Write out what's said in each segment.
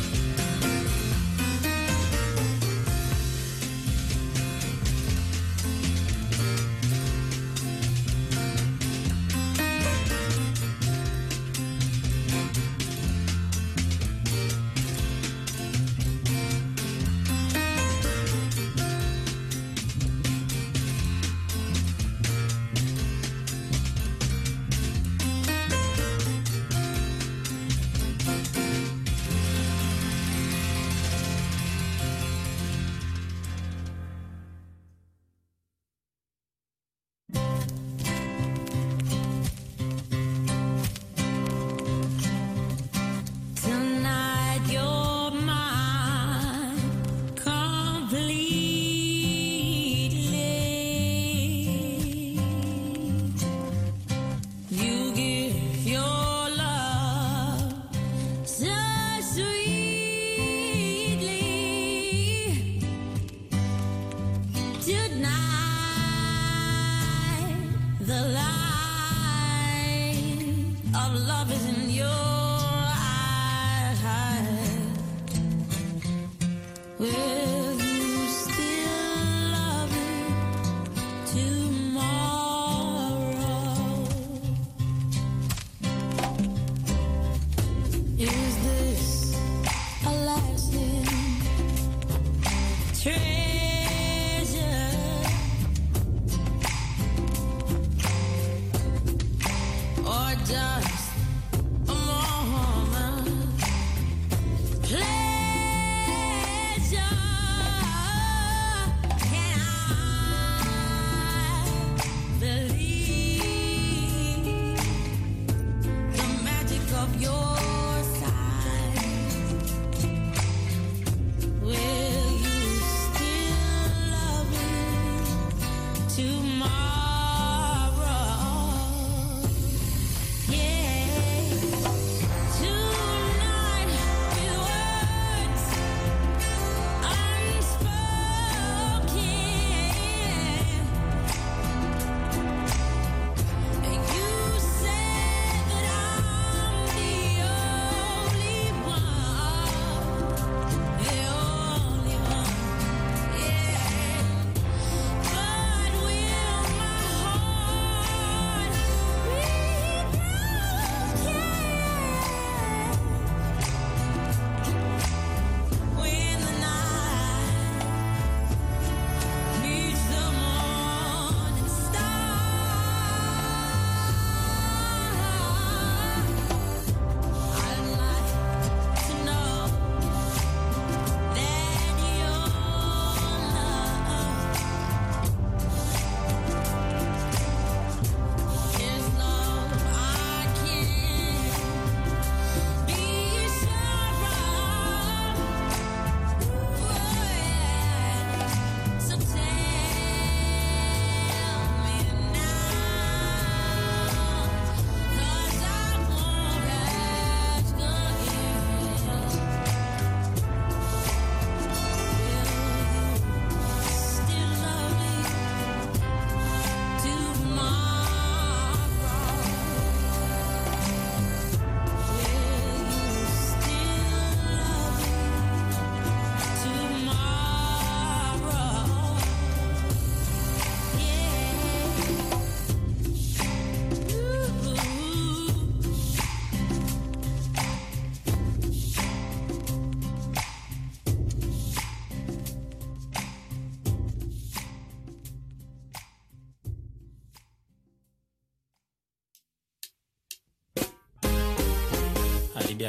love.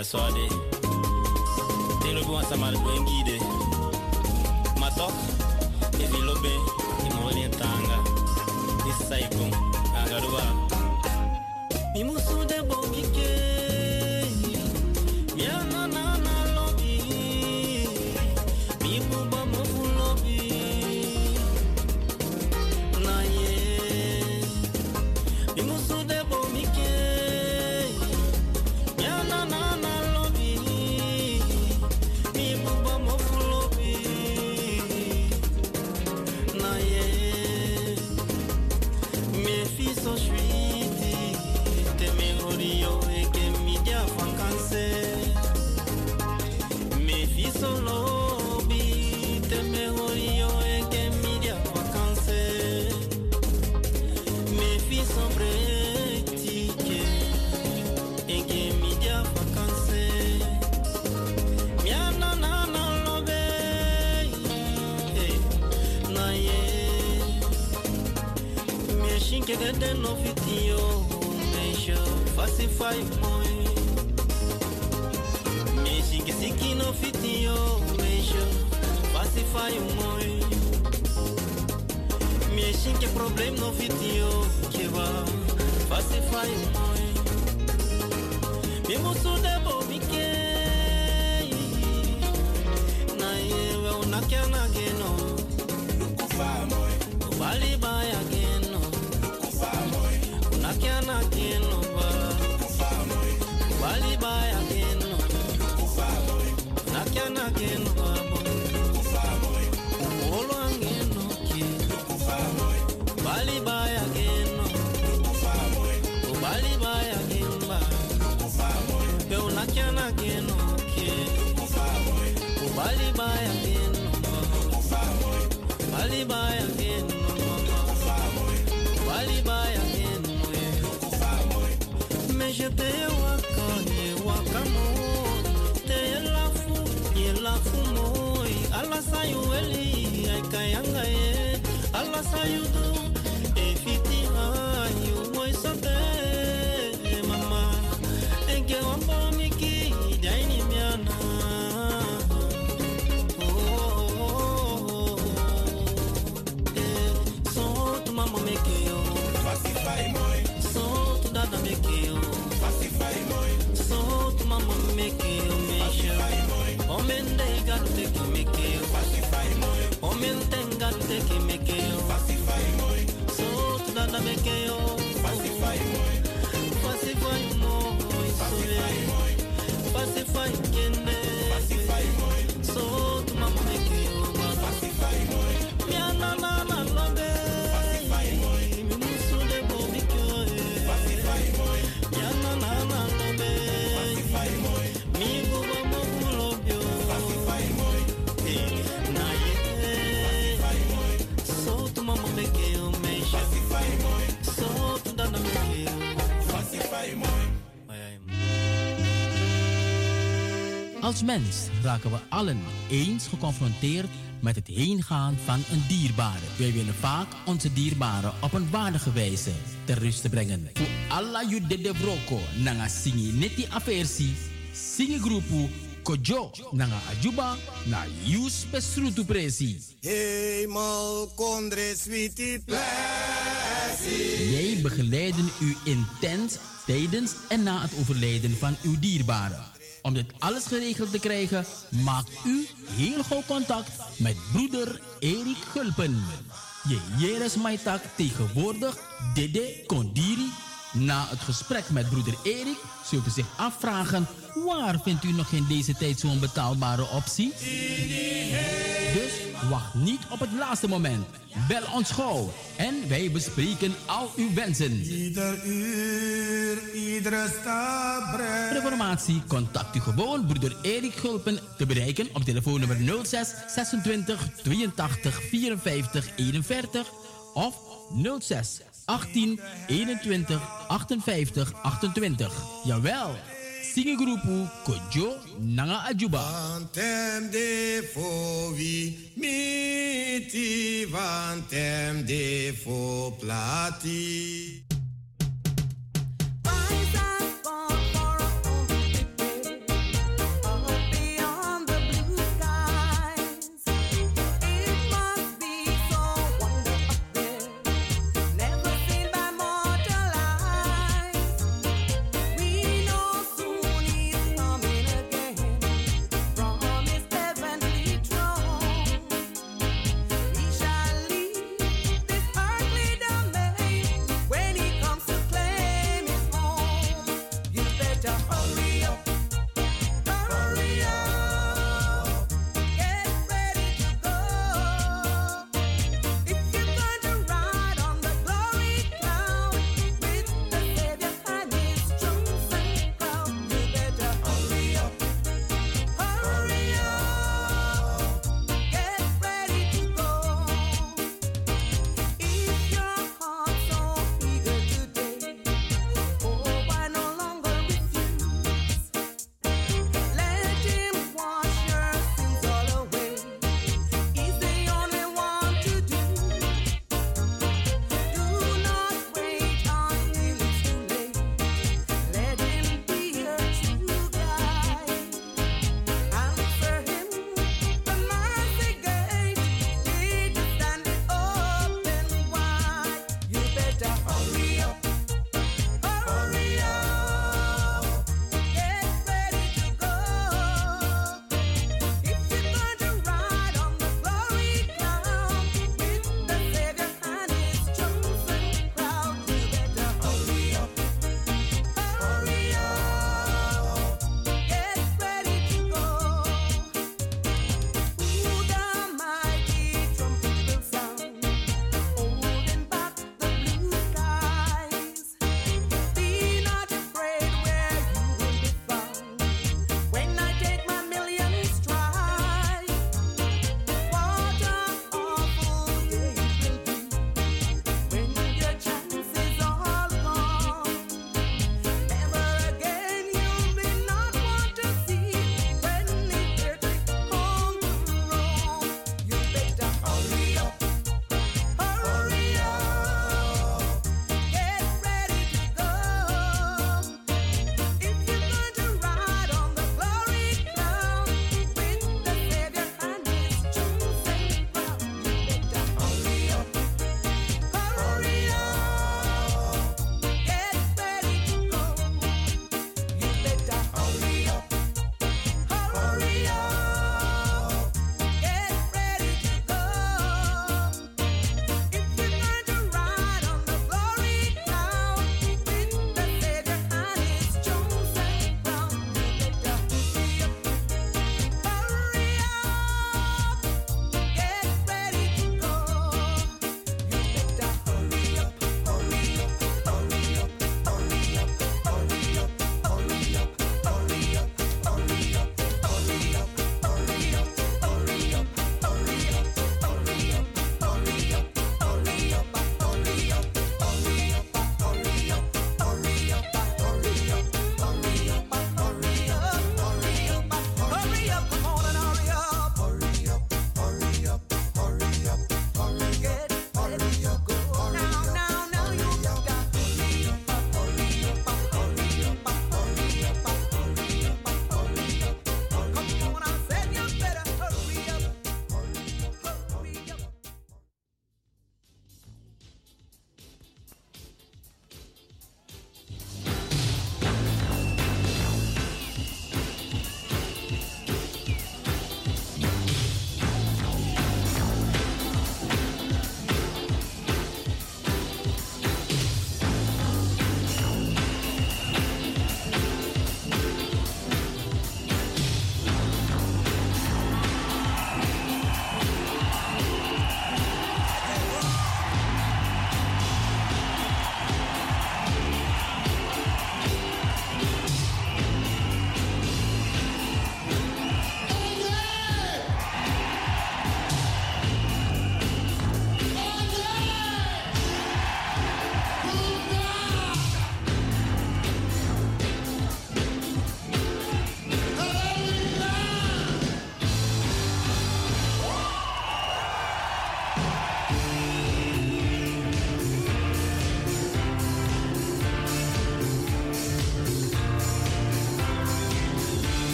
that's all I did. Que gede no fitio mesho fasi fai moe. me que siki no fitio mesho fasi fai moi me shinke problem no fitio keva fasi fai moe. me musu debo mike na yewe unakia nageno Bali baya Wasichana kinuba walibaya kinuba nakiana kinuba olwanginuki walibaya kinu walibaya kimba peunakiana kinuki walibaya kinu. Walibaya saiu do beke yo pasifai moi pasifai moi pasifai kende Als mens raken we allen eens geconfronteerd met het heengaan van een dierbare. Wij willen vaak onze dierbaren op een waardige wijze ter rust brengen. Voor alla jude de broko nanga singi neti aversi, singi groepu kojo nanga ajuba na yus pesrutu presi. Hemel kondre sweetie Wij begeleiden u intens tijdens en na het overlijden van uw dierbaren. Om dit alles geregeld te krijgen, maakt u heel gauw contact met broeder Erik Gulpen. Je Jeres Maitak tegenwoordig Dede Kondiri. Na het gesprek met broeder Erik zult u zich afvragen... waar vindt u nog in deze tijd zo'n betaalbare optie? Dus wacht niet op het laatste moment. Bel ons gauw en wij bespreken al uw wensen. Ieder uur, iedere stap Voor informatie contact u gewoon broeder Erik Gulpen te bereiken op telefoonnummer 06 26 82 54 41 of 06 18 21 58 28. Jawel, Singegroepu Kojo Nanga Ajuba. Vantem de fovi, miti vantem de fo plati.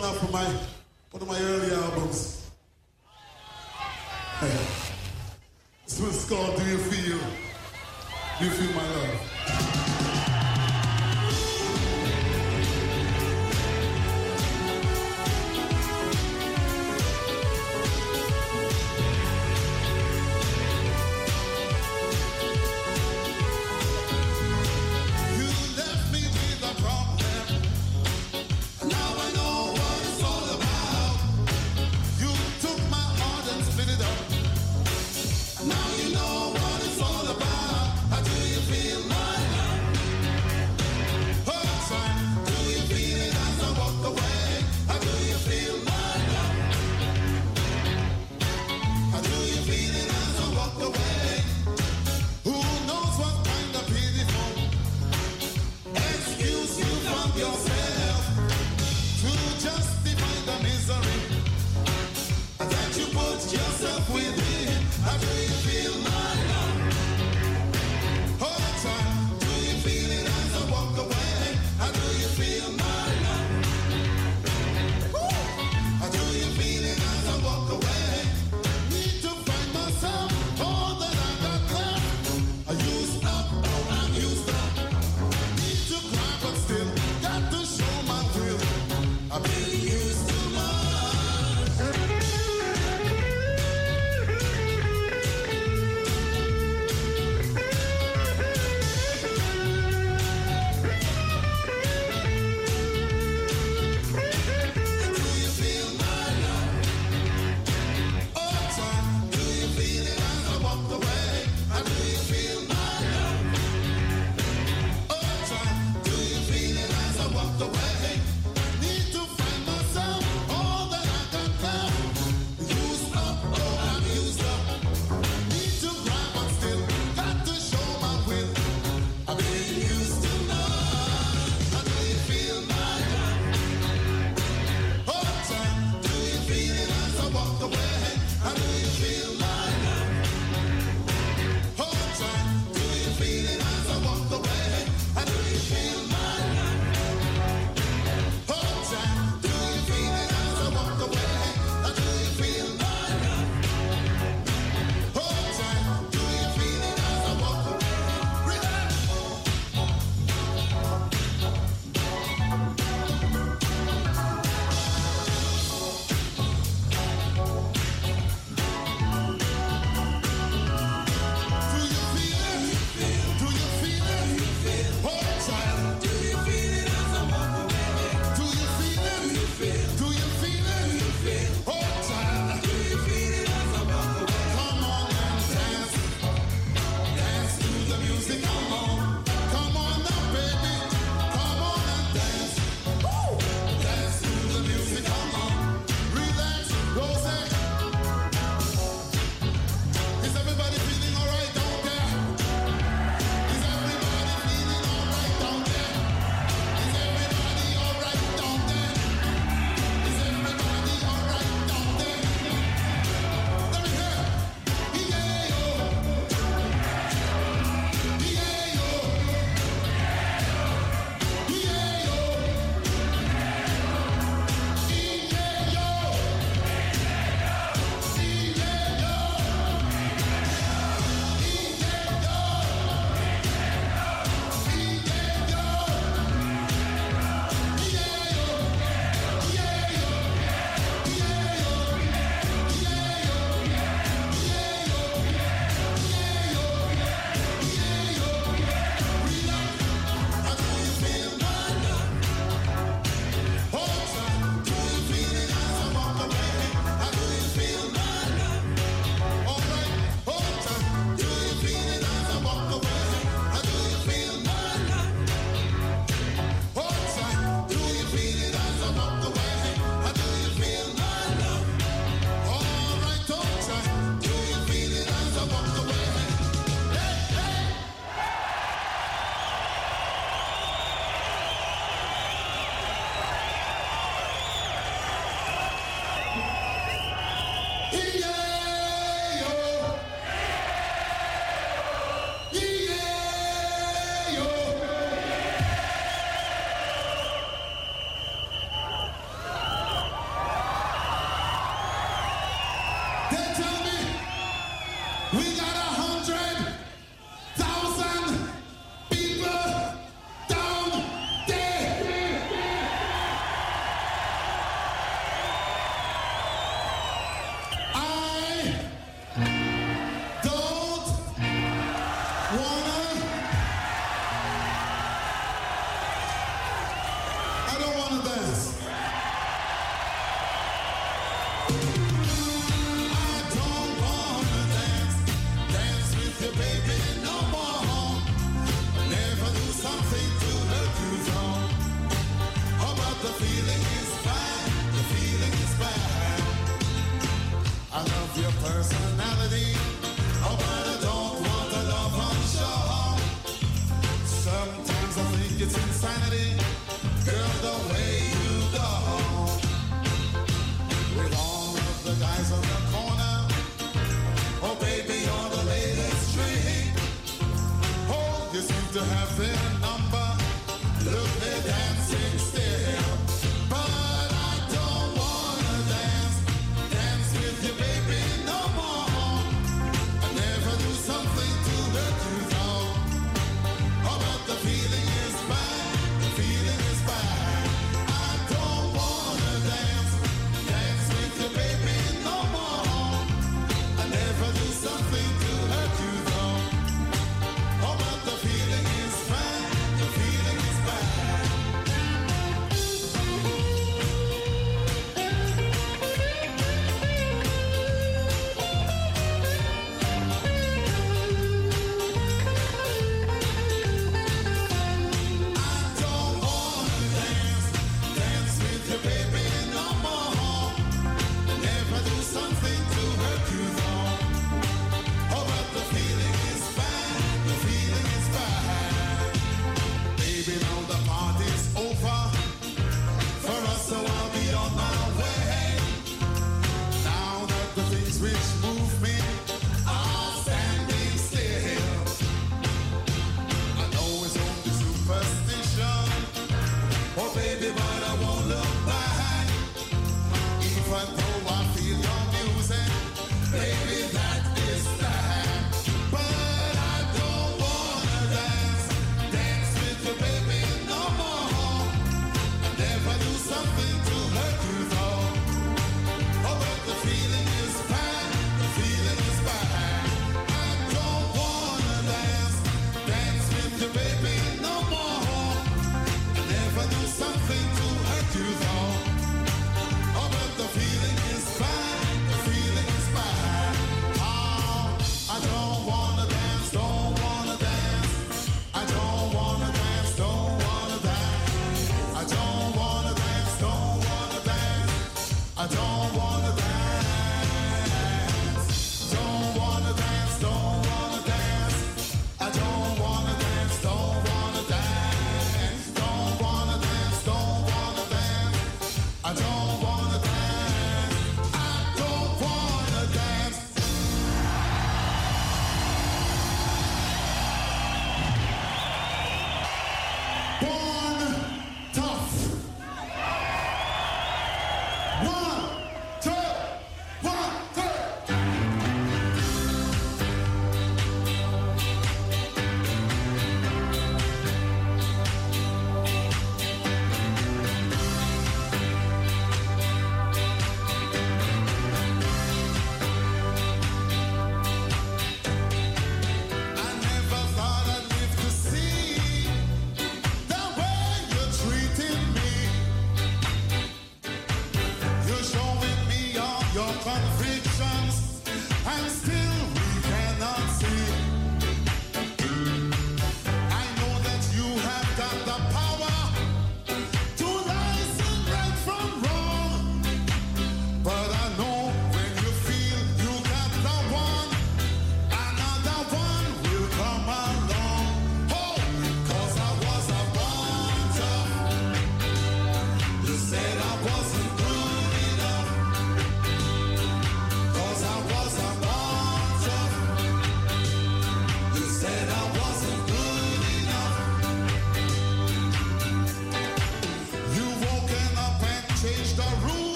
Like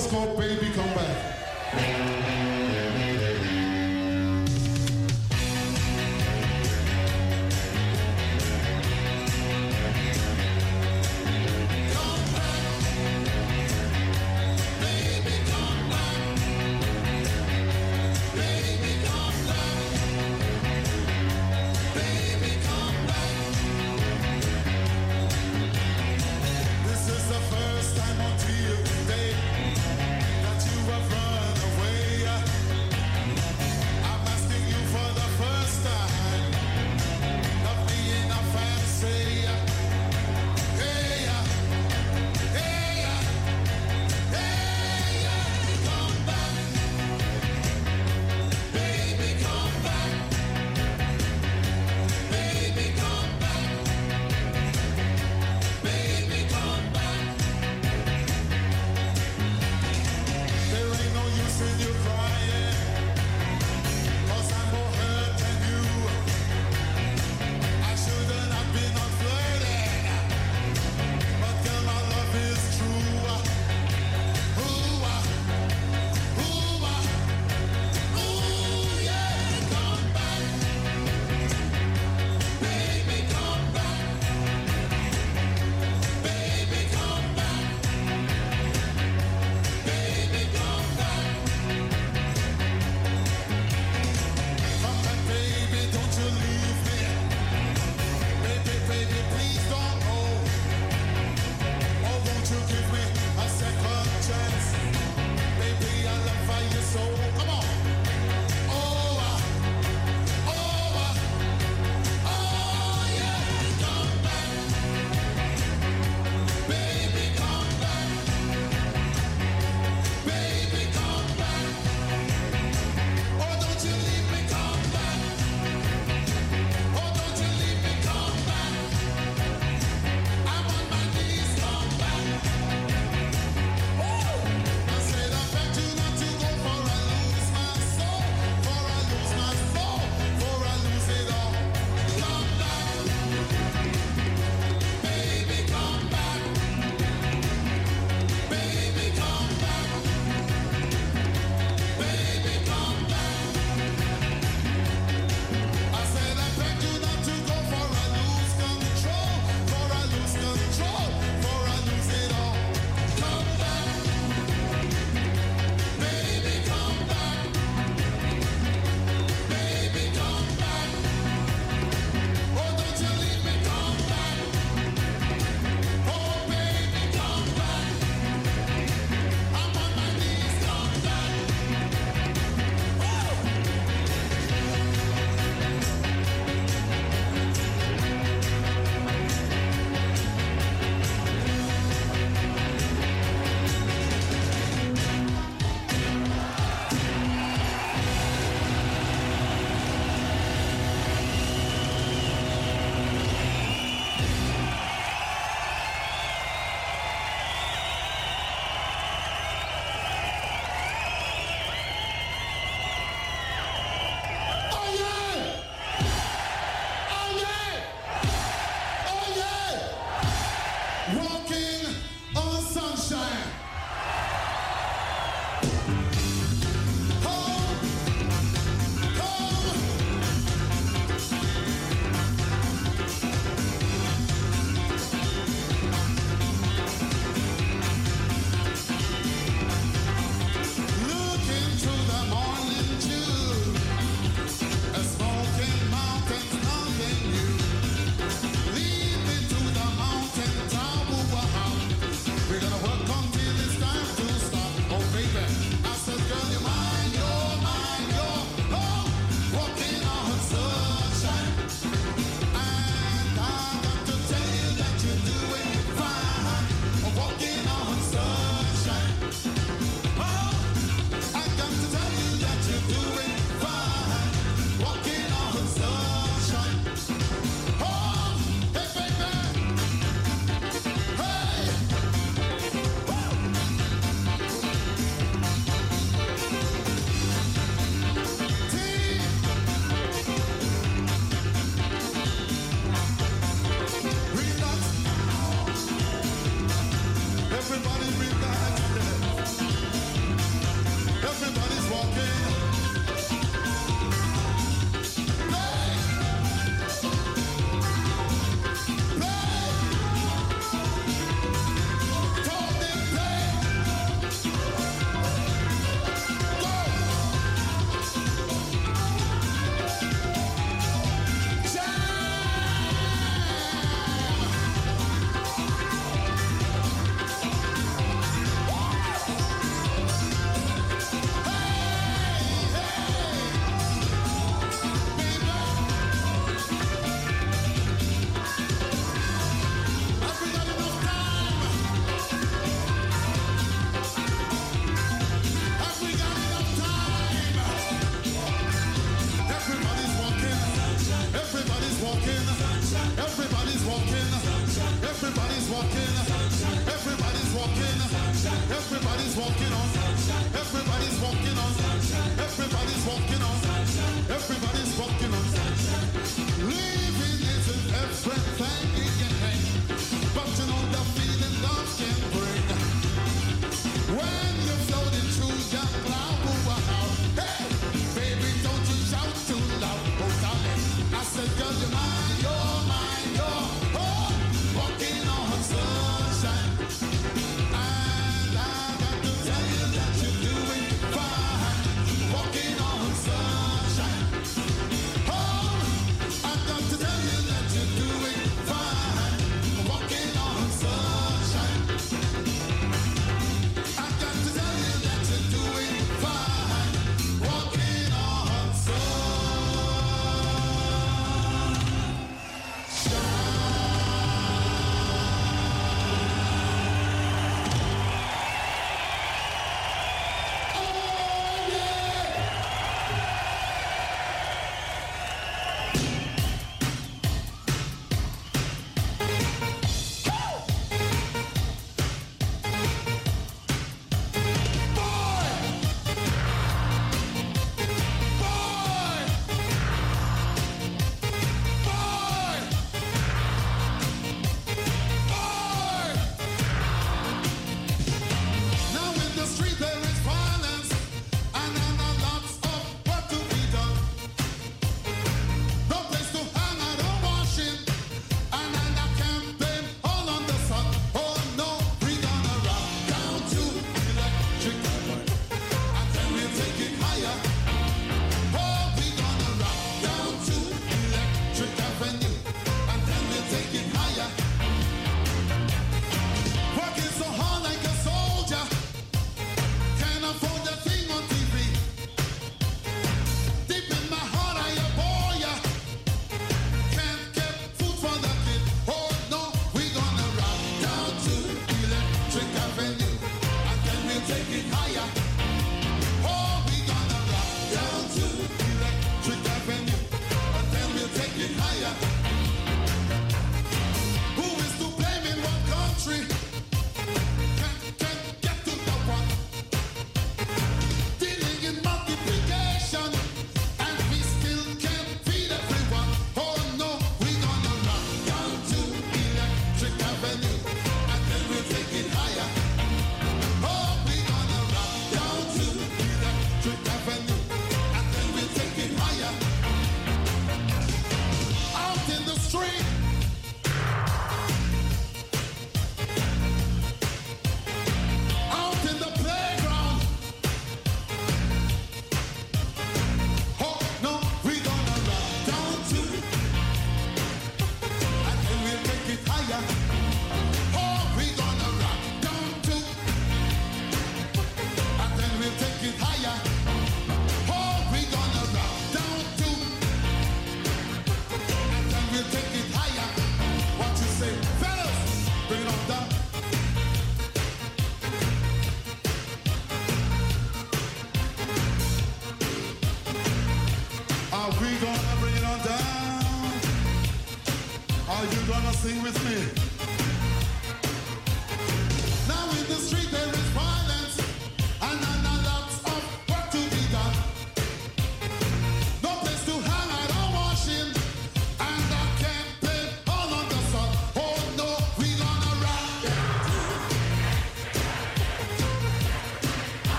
song's called Baby Come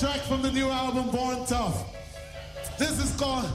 track from the new album Born Tough. This is called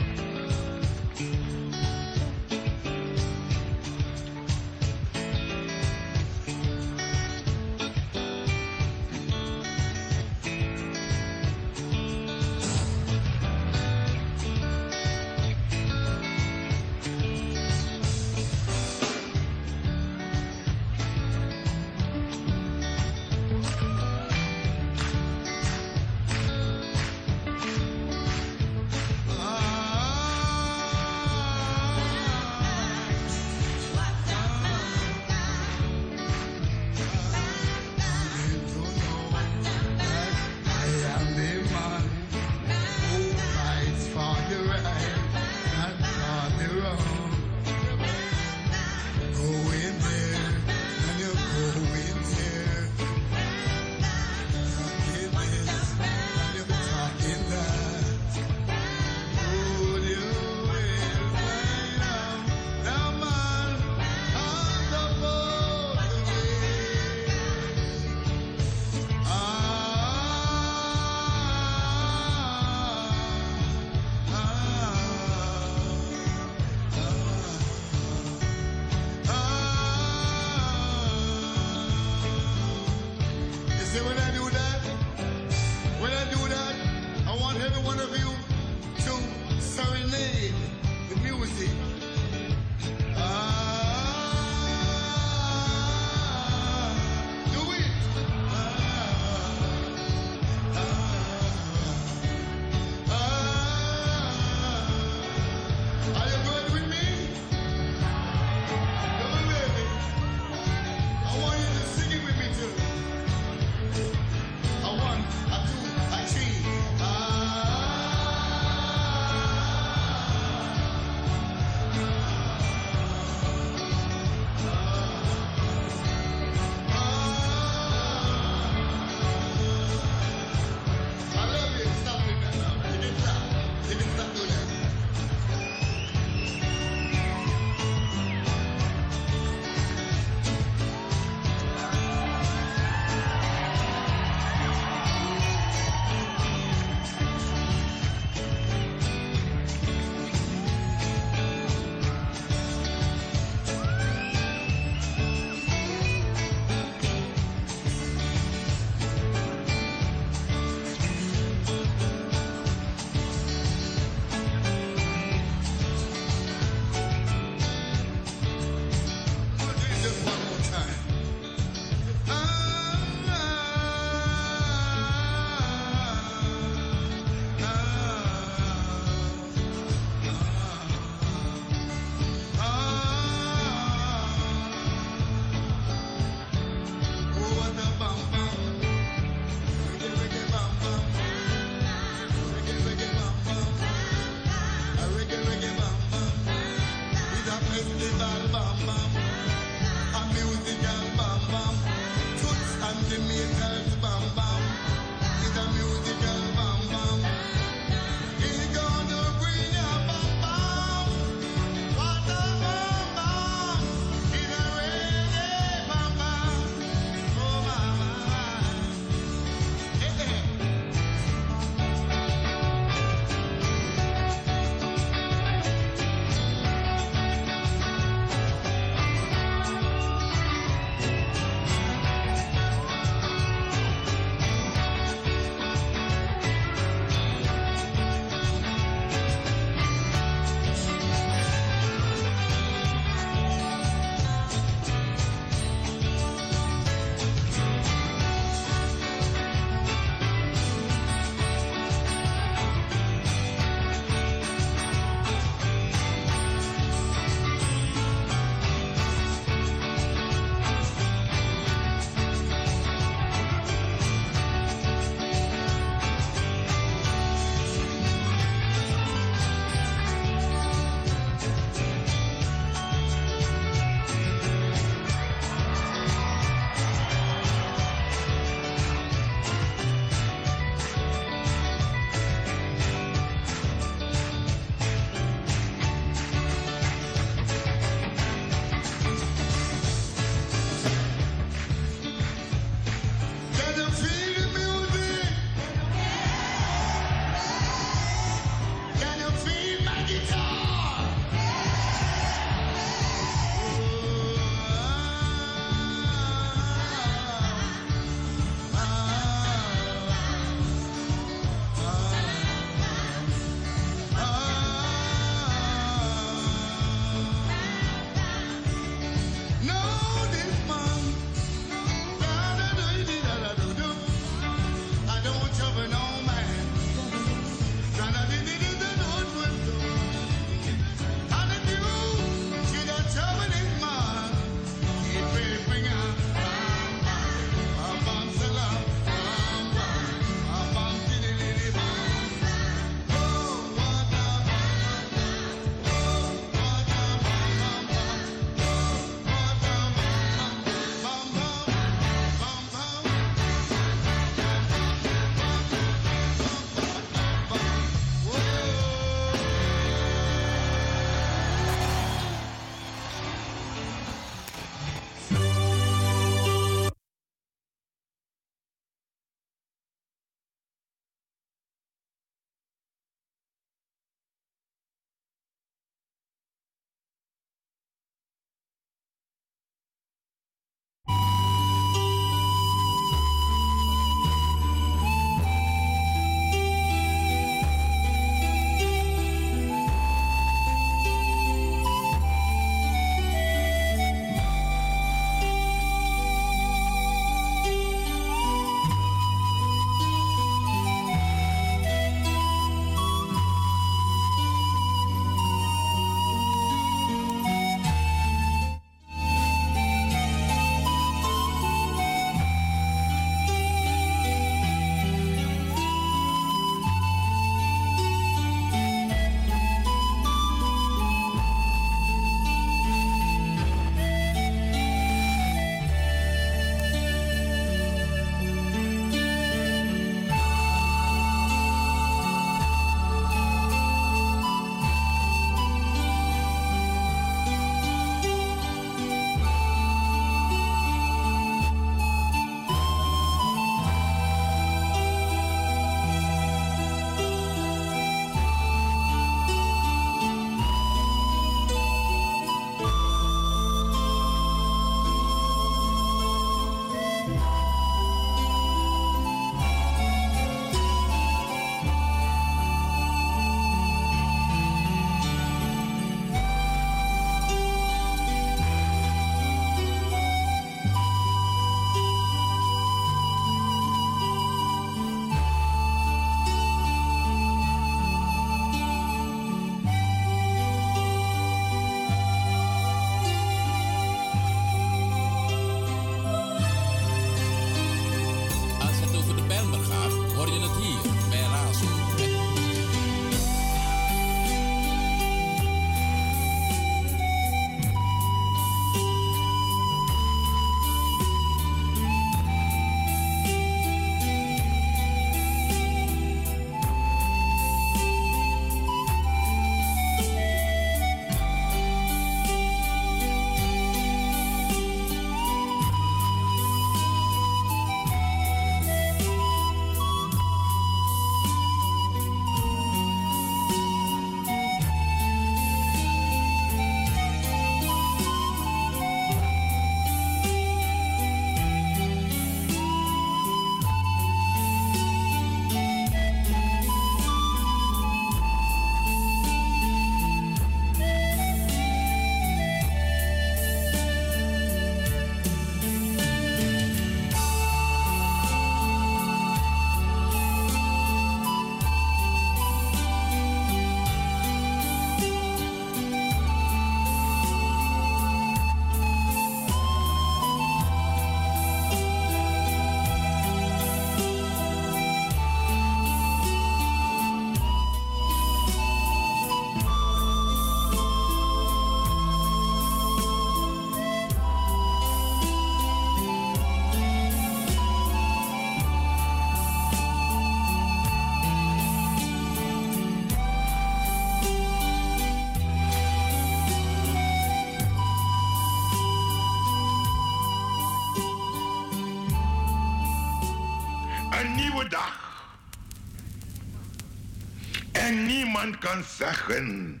kan zeggen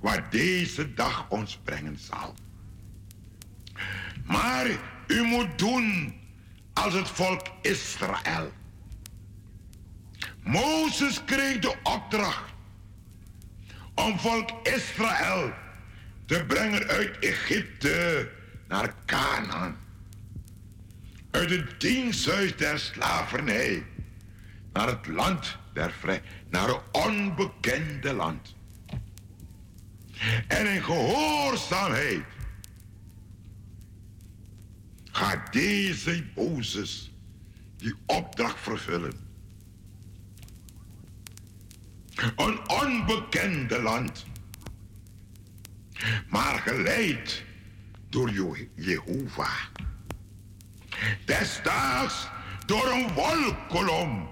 wat deze dag ons brengen zal. Maar u moet doen als het volk Israël. Mozes kreeg de opdracht om volk Israël te brengen uit Egypte naar Canaan. Uit het diensthuis der slavernij naar het land der vrij, naar een onbekende land. En in gehoorzaamheid gaat deze Mozes die opdracht vervullen. Een onbekende land. Maar geleid door Je- Jehovah. Destijds door een wolkolom.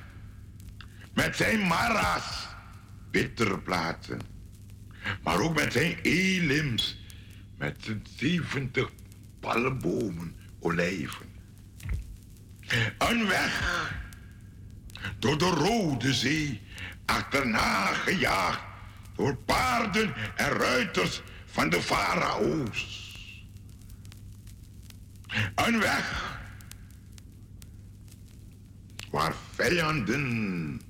met zijn mara's, bitterplaten. Maar ook met zijn elims, met zijn 70 palmbomen, olijven. Een weg door de Rode Zee, achterna gejaagd door paarden en ruiters van de farao's. Een weg waar vijanden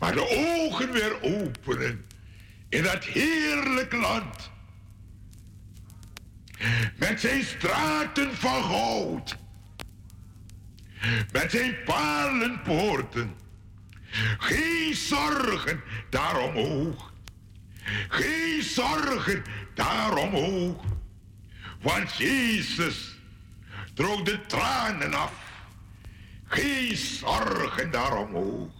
maar de ogen weer openen in dat heerlijk land. Met zijn straten van goud, met zijn palenpoorten. Geen zorgen daaromhoog, geen zorgen daaromhoog. Want Jezus droog de tranen af, geen zorgen daaromhoog.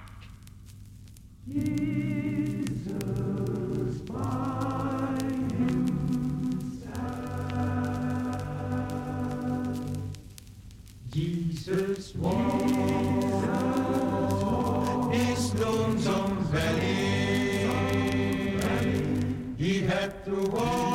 Jesus walks, walk in stones on valley. He had to walk.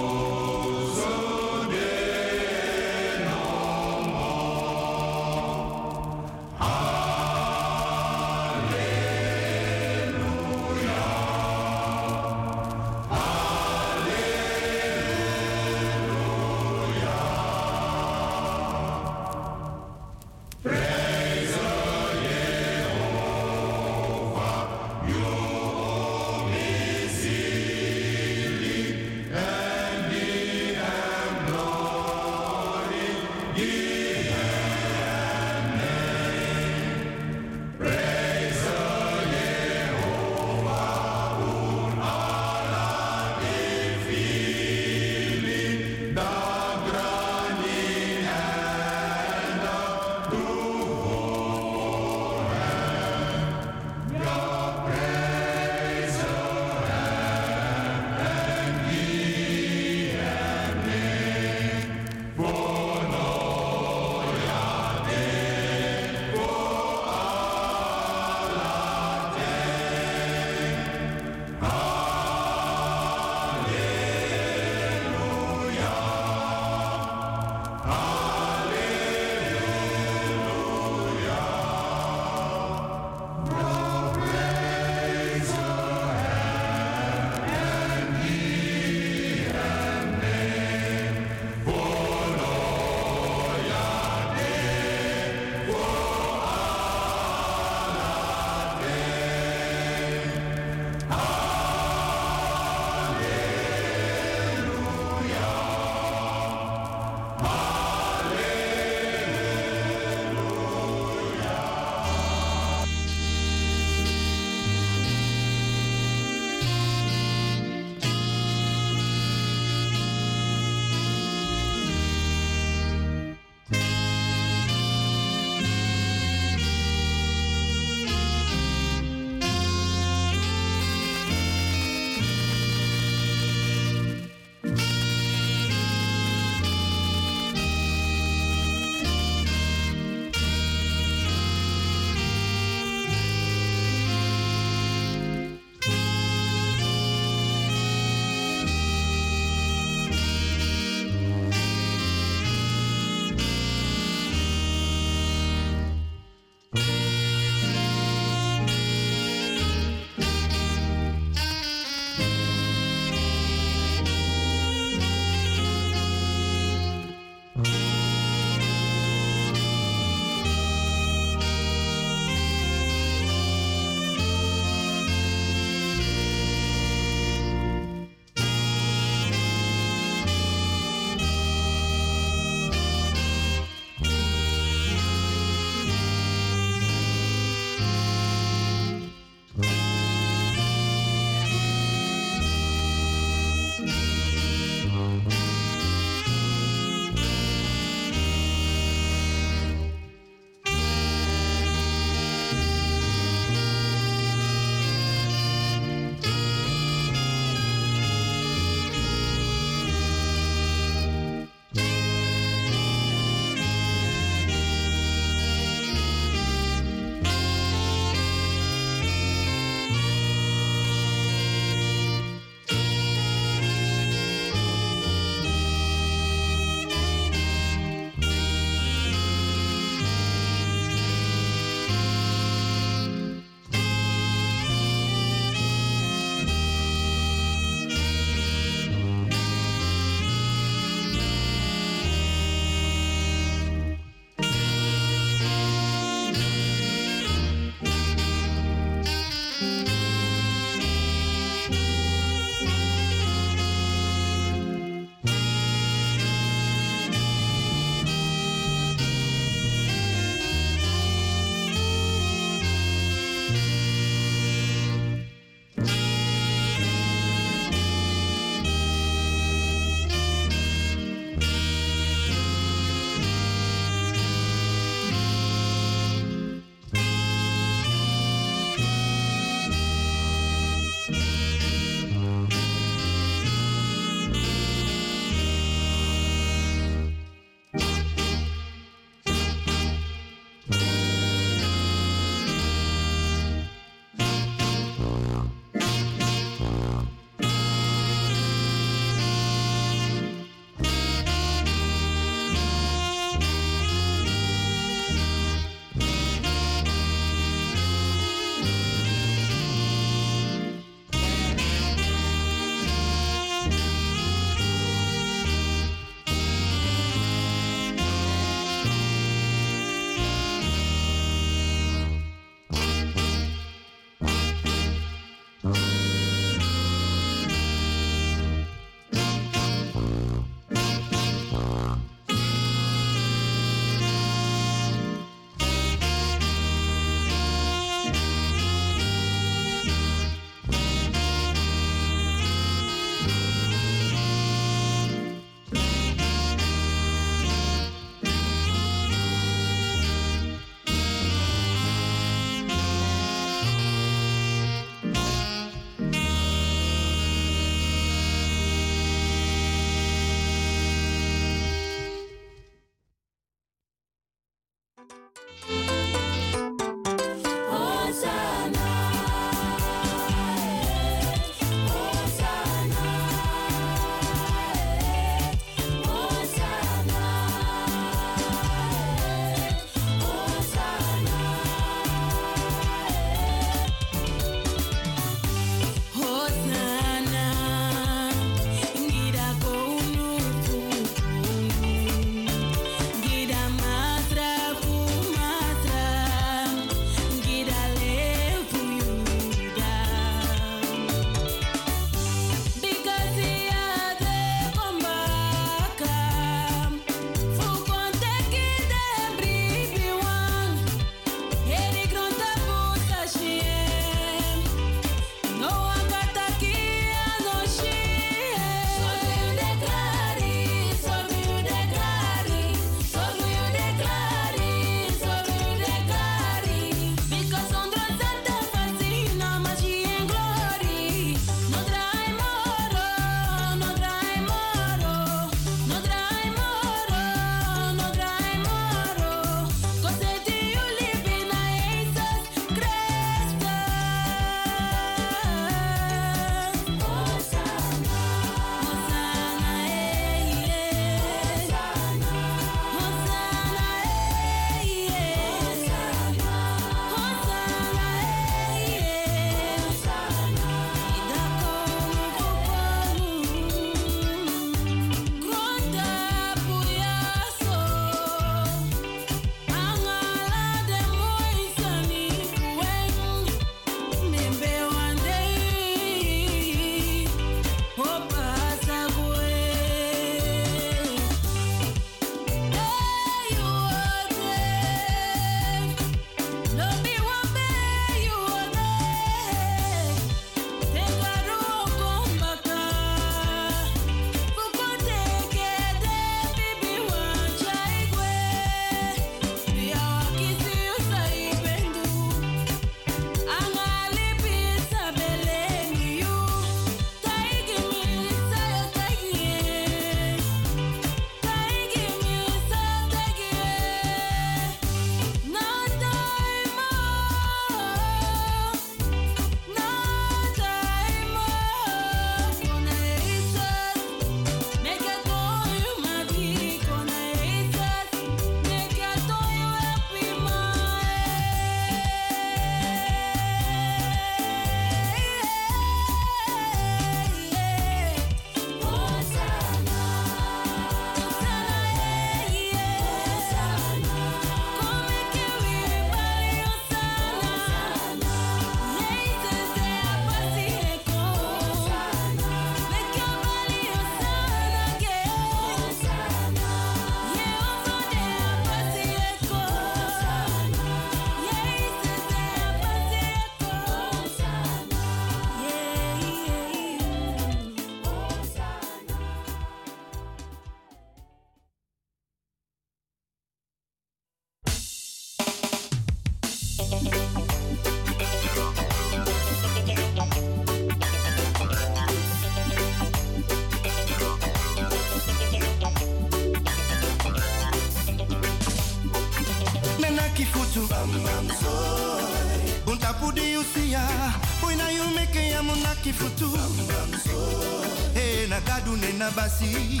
Hey na gadu ne na basi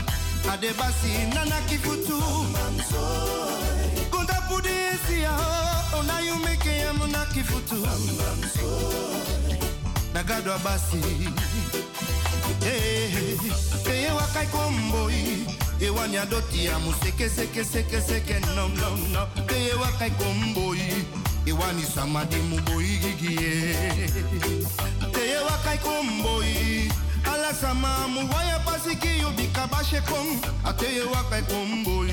Ade basi nana kifutu. Kunta pudi usia Ona you make ya muna kifutu. Bam bam soy Na gadu abasi Hey, hey, wakai komboi. Ewani adoti amu seke seke seke seke no no no. Hey, wakai komboi. Ewani samadi muboi gigie Hey, wakai komboi sama muwaya pasiki yubika bashe kom. Ateye wakai komboi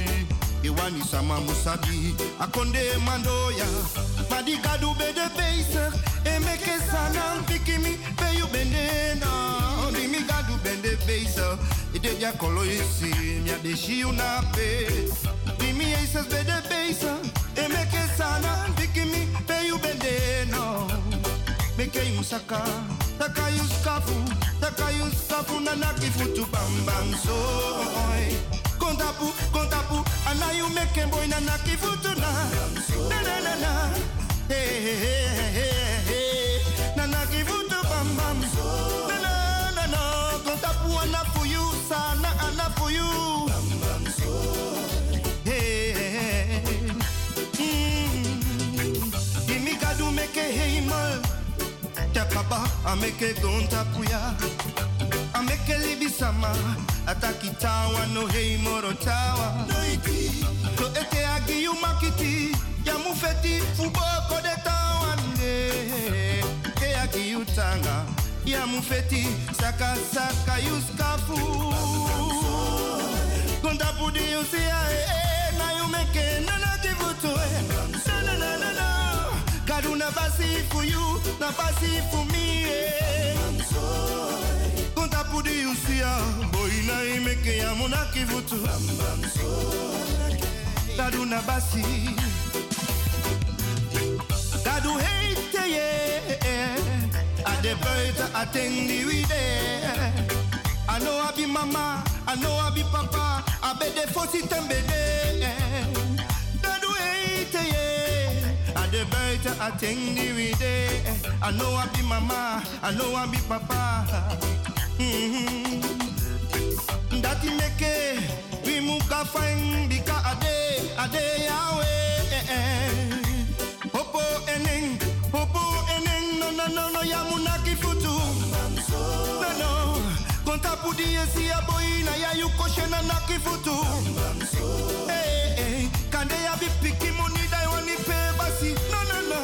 Ewani sama musabi Akonde mandoya du bede beiser Emeke sana pikimi Be you bende na. Oni mi gadu bende beisa Ide dia kolo isi Mia de shi una pe Dimi eisas bede beisa Emeke sana pikimi Be you bende na. Meke yuskafu Taka yuskafu Nanaki futu bam bam soy Kontapu, kontapu Ana you meke boy Nanaki futu na. Na na na na. Hey hey hey hey hey Nanaki futu bam bam Na na na na. Kontapu ana for you Sana ana for you. Bam bam Hey hey hey Mm. Gimme kadu meke heimal Takaba ameke don tapuya Ameke libisama Atakitawa no hei moro tawa To agi yu makiti Ya mufeti fubo kode tawa ne Ke agi yu tanga Ya mufeti saka saka yu skafu Konta pudi yu siya eh eh Na yu meke nana eh. Na na na na na Kadu na basi for you Na basi for me Konta pudi yu siya Boy na yu meke ya muna kivutu Kadu na basi Kadu hate ye Ade buiten attendi wie there. I know I be mama, I know I be papa, I bet the fossi tembede. Way, yeah. I think the way there. I know I be mama, I know I be papa. Mm-hmm. That make it, we muka fine bika ade, ade yawe. Hopo eneng, hopo eneng, no no no no yamunaki futu. No no, konta pudi esi ya boy na ya yu koshe na naki futu. Hey hey, kande ya bi piki money dai wani pe basi. No no no.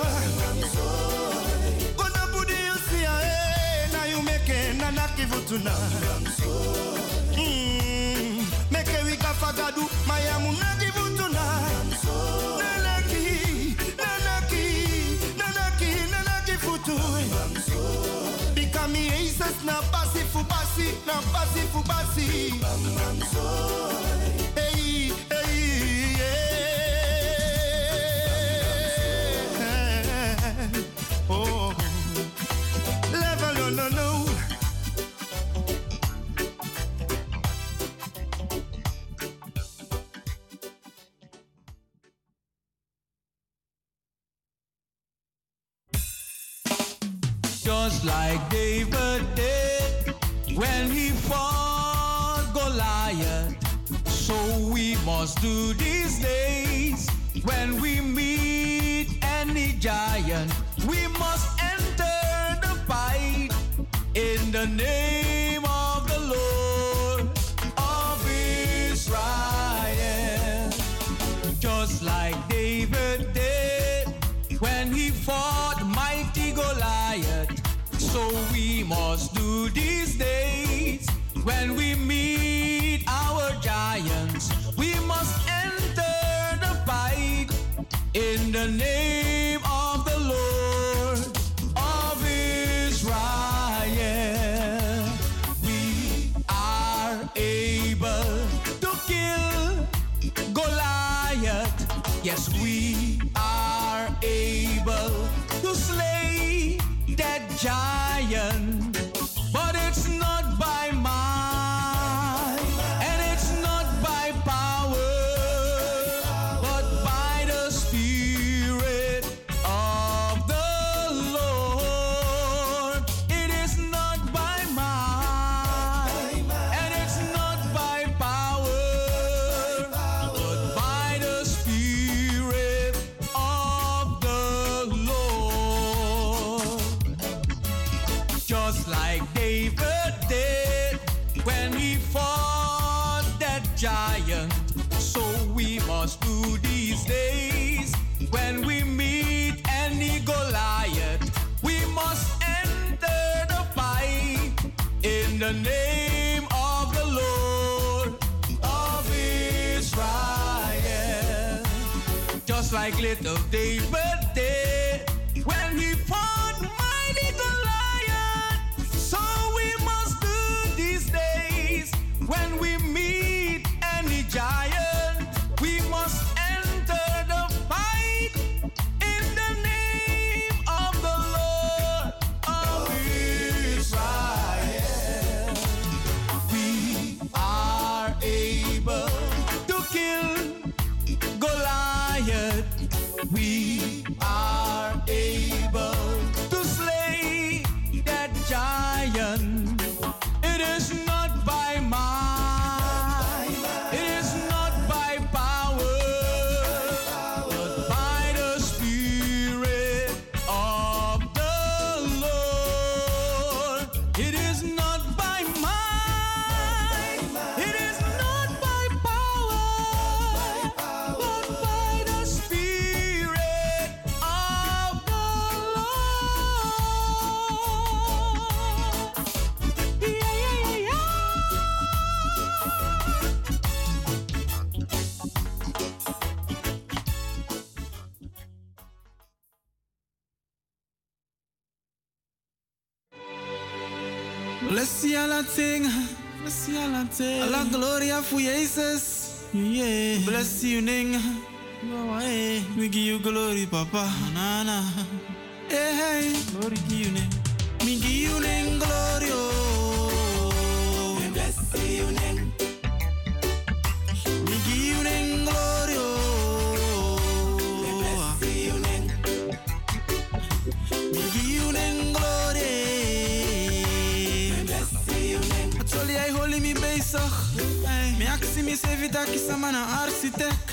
Konta pudi esi ya eh meke na naki futu na. Mm, meke wika fagadu mayamu naki futu na. Nanaki, nanaki, nanaki, na basi fu basi, na basi fu do these days when we meet any giant. We must enter the fight in the name the name like little David Ting. Alla gloria voor Jezus. Yeah. Bless you ning. We give you glory, papa. Nana. Hey, hey. Glory you ning. We give you ning glory. Me sevi dat ik sama na architect.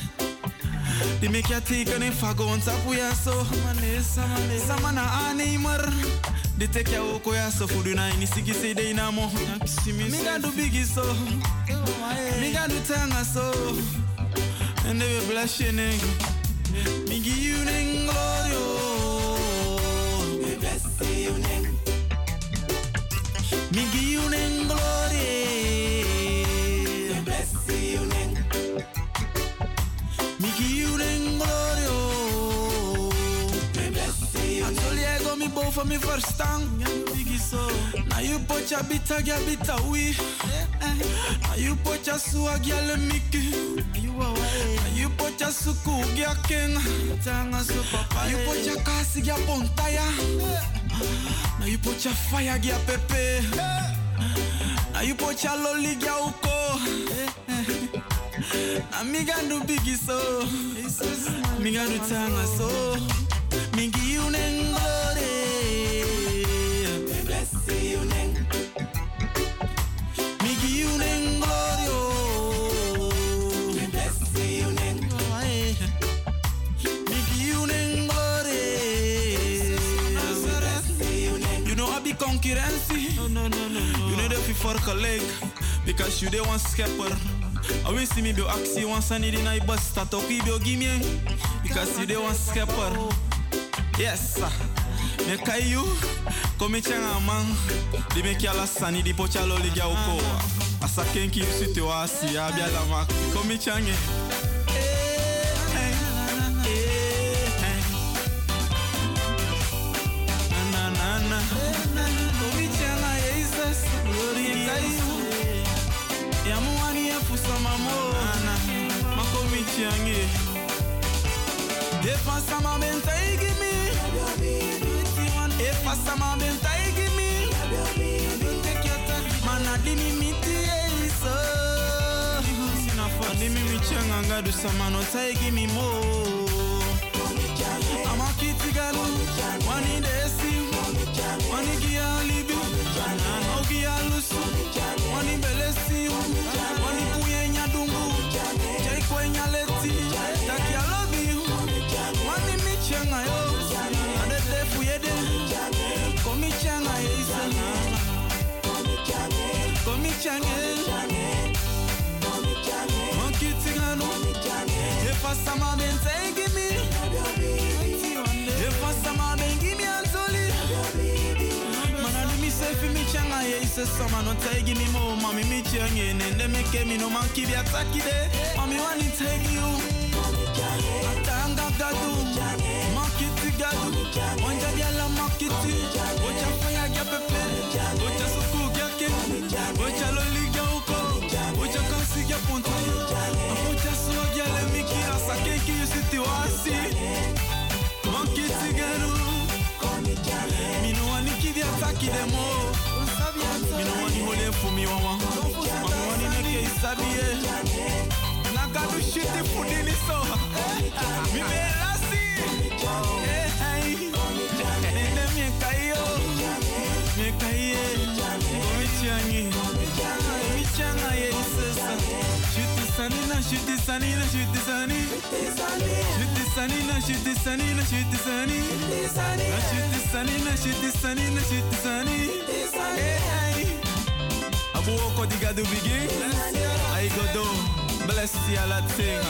Die mek ja teken in fago want sapu ya so. Sama na aannemer. Die tek ja ook ja so fudu na ini siki se de na mo. Mi ga do bigi so. Mi ga do tanga so. And they will bless your name. Me give you name glory. oh. Me bless you name. Me give you name ego mi boven mi verstand. Na you put your bita gya bita we. Na you put your suwa gya le miki. Na you put your suku gya king. Na you put your kasi gya pontaya. Na you put your fire gya pepe. Na your lolly gya uko. Na mi gandu bigi so. Mi gandu tanga so. Mi concurrentie. No, no, no, no. You know that we for gelijk. Because you the one schepper. I will see me be actie one sunny in I bus start up you give me. Because you the one schepper. Yes, sir. Me kai you. Come changa man. Di me kia la sani di pocha lo liga uko. Asa kenki usite wa asi abia la mak. Come change. kusama mona makomiti yange efasama bentaigimi efasama bentaigimi manadimi miti eiso andimi mitianganga dusama notaigimi mo. Amakitigalu wanidesi wanigialibi naugialusu wanibelesiu fi me changa ye ise sama no me more, mommy me changa and then me ke me no monkey be attack it, mommy want to take you. Atanga gadu, monkey tigadu, onja biala monkey ti, oja fire gya pepe, oja suku gya ke, oja loli gya uko, oja kansi gya punta, oja suwa gya le miki asa keki you siti wasi, tigadu, mi no wani kivi ataki demo, mi no wani hole mi wawa, mi wani neke isabi ye, nagadu shiti fudini so, mi me lasi, eh hey, nene mi kayo, mi kaye, mi changi, mi changa ye isesa, shuti sanina, shuti sanina, shuti sani, shuti sanina, shuti sanina, shuti sani, shuti sanina, shuti sanina, shuti sani, eh hey. Abu oko diga do begin, I go do, bless ya la thing.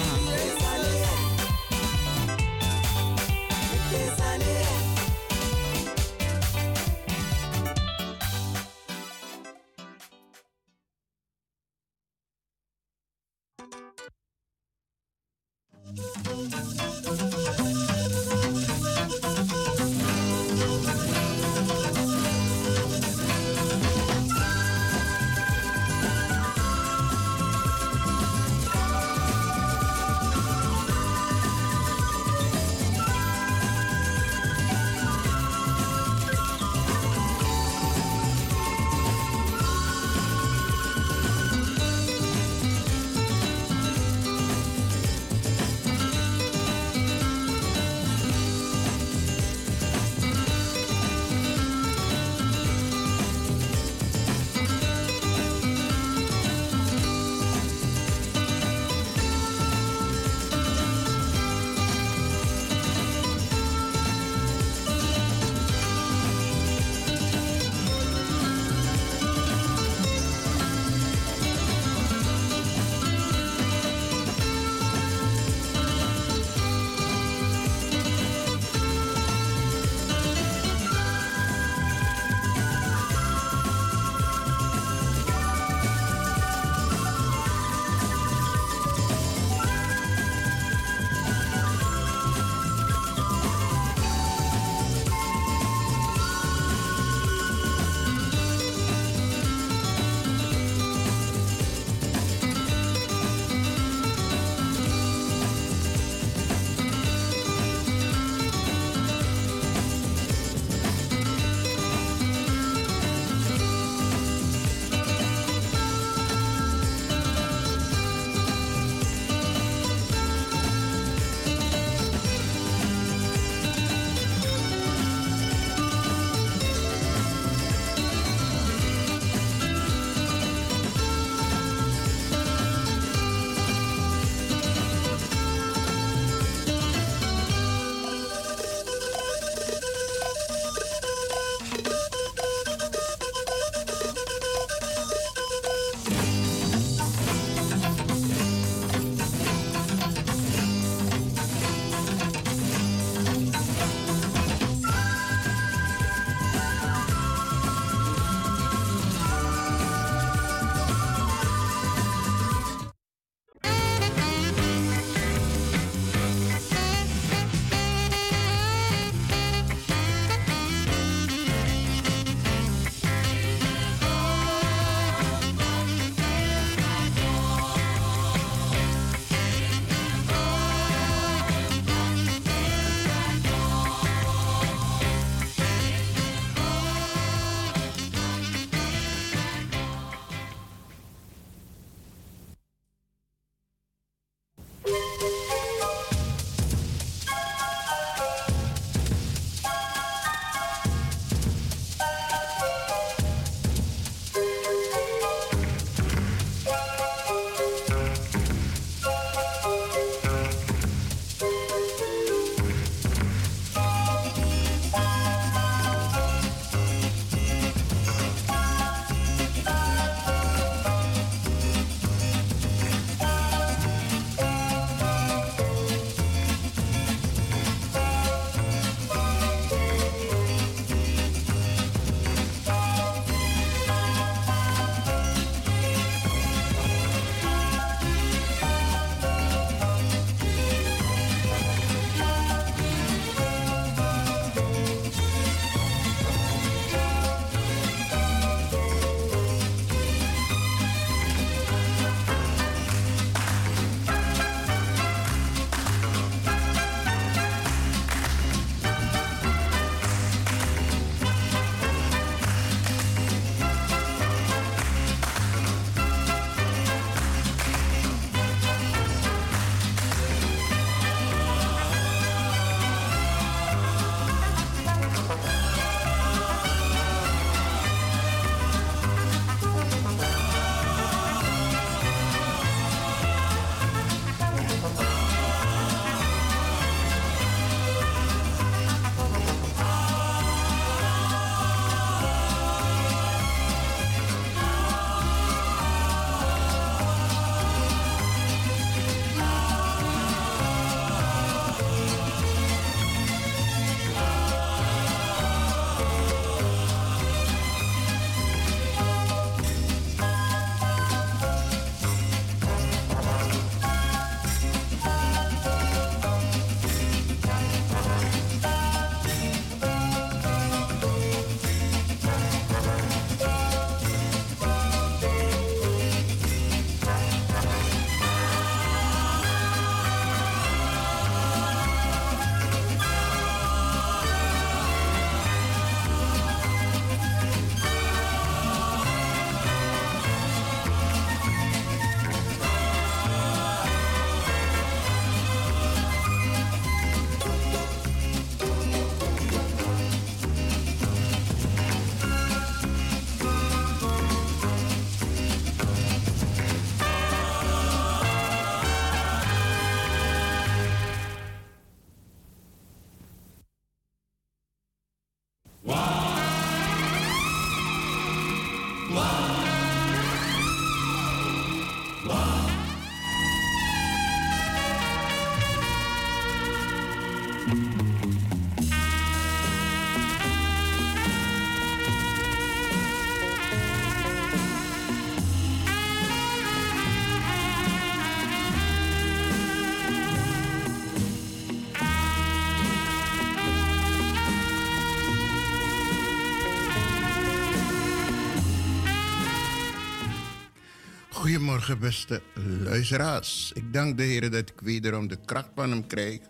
Goedemorgen, beste luisteraars. Ik dank de Heer dat ik wederom de kracht van Hem krijg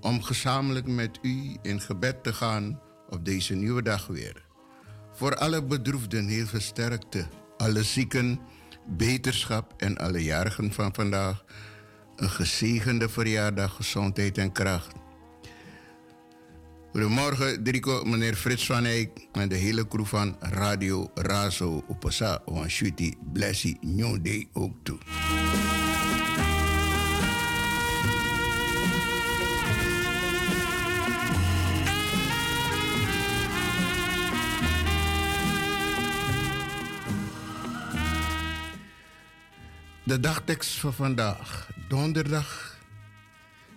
om gezamenlijk met u in gebed te gaan op deze nieuwe dag weer. Voor alle bedroefden heel veel sterkte, alle zieken beterschap en alle jarigen van vandaag een gezegende verjaardag, gezondheid en kracht. Goedemorgen, Drico, meneer Frits van Eyck en de hele crew van Radio Razo Opasa. Wan Shuti, Blessie, New Day ook toe. De dagtekst van vandaag, donderdag.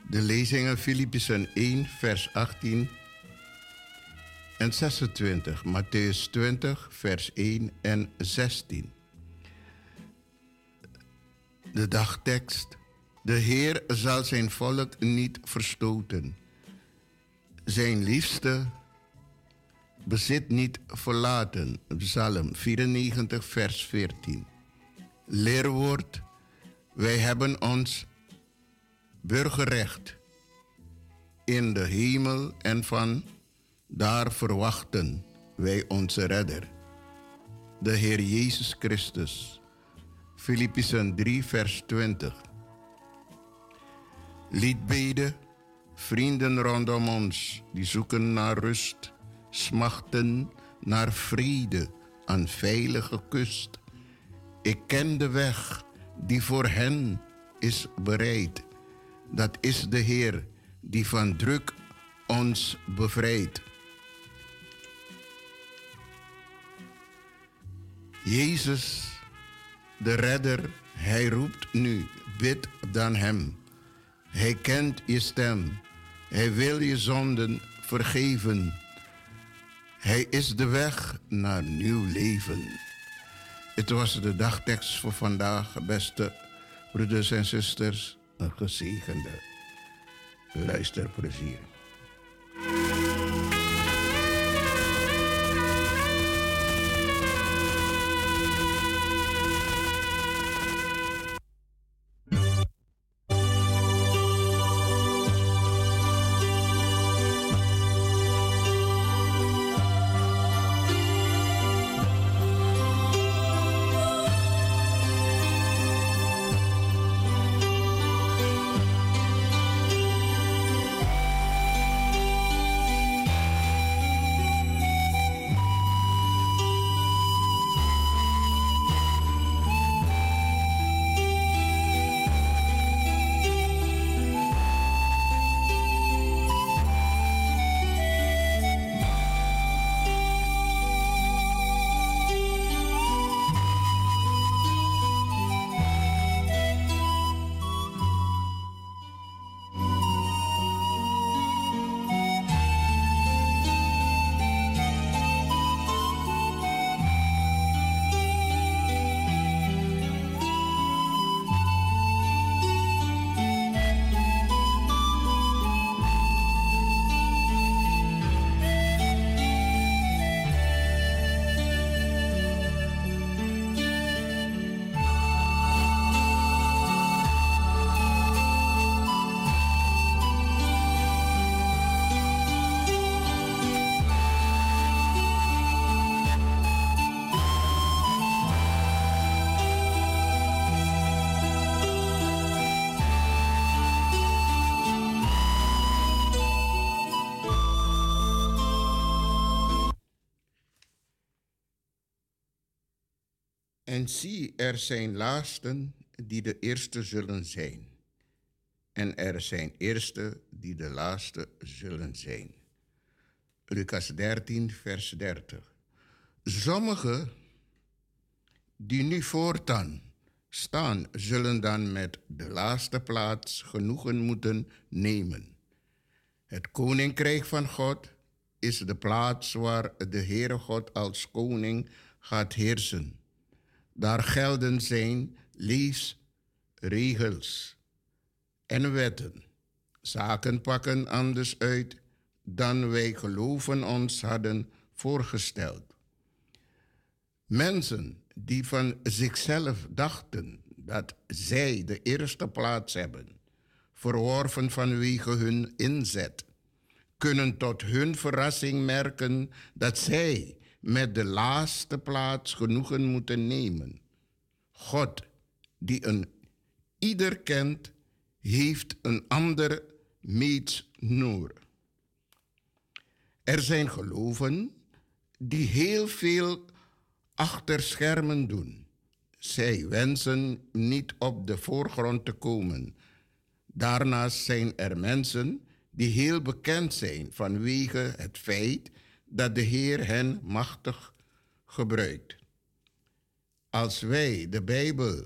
De lezingen Filippenzen 1, vers 18 en 26, Matthäus 20, vers 1 en 16. De dagtekst. De Heer zal zijn volk niet verstoten. Zijn liefste bezit niet verlaten. Psalm 94, vers 14. Leerwoord. Wij hebben ons burgerrecht in de hemel en van daar verwachten wij onze redder, de Heer Jezus Christus. Filippenzen 3, vers 20. Liedbeden, vrienden rondom ons die zoeken naar rust, smachten naar vrede aan veilige kust. Ik ken de weg die voor hen is bereid. Dat is de Heer die van druk ons bevrijdt. Jezus, de redder, hij roept nu, bid dan hem. Hij kent je stem. Hij wil je zonden vergeven. Hij is de weg naar nieuw leven. Het was de dagtekst voor vandaag, beste broeders en zusters. Een gezegende luisterplezier. En zie, er zijn laatsten die de eerste zullen zijn. En er zijn eerste die de laatste zullen zijn. Lucas 13, vers 30. Sommigen die nu voortaan staan, zullen dan met de laatste plaats genoegen moeten nemen. Het koninkrijk van God is de plaats waar de Heere God als koning gaat heersen. Daar gelden zijn leefregels en wetten. Zaken pakken anders uit dan wij geloven ons hadden voorgesteld. Mensen die van zichzelf dachten dat zij de eerste plaats hebben, verworven vanwege hun inzet, kunnen tot hun verrassing merken dat zij met de laatste plaats genoegen moeten nemen. God, die een ieder kent, heeft een ander meetsnoer. Er zijn geloven die heel veel achter schermen doen. Zij wensen niet op de voorgrond te komen. Daarnaast zijn er mensen die heel bekend zijn vanwege het feit dat de Heer hen machtig gebruikt. Als wij de Bijbel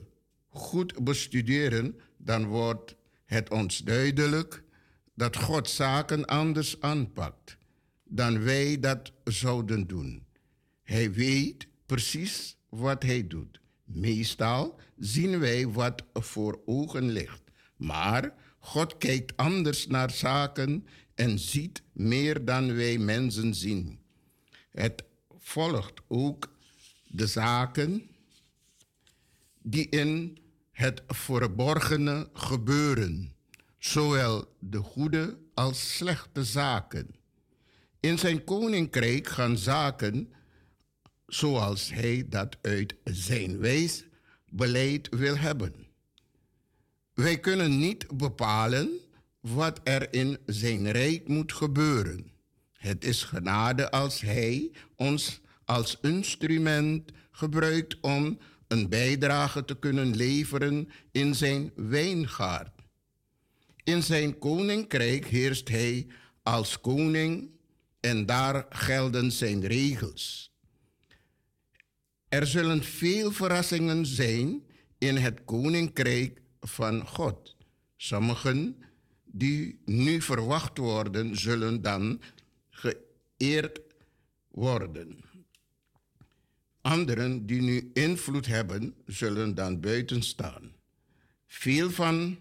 goed bestuderen, dan wordt het ons duidelijk dat God zaken anders aanpakt dan wij dat zouden doen. Hij weet precies wat hij doet. Meestal zien wij wat voor ogen ligt. Maar God kijkt anders naar zaken en ziet meer dan wij mensen zien. Het volgt ook de zaken die in het verborgene gebeuren, zowel de goede als slechte zaken. In zijn koninkrijk gaan zaken zoals hij dat uit zijn wijs beleid wil hebben. Wij kunnen niet bepalen wat er in zijn rijk moet gebeuren. Het is genade als hij ons als instrument gebruikt om een bijdrage te kunnen leveren in zijn wijngaard. In zijn koninkrijk heerst hij als koning en daar gelden zijn regels. Er zullen veel verrassingen zijn in het koninkrijk van God. Sommigen die nu verwacht worden, zullen dan geëerd worden. Anderen die nu invloed hebben, zullen dan buiten staan. Veel van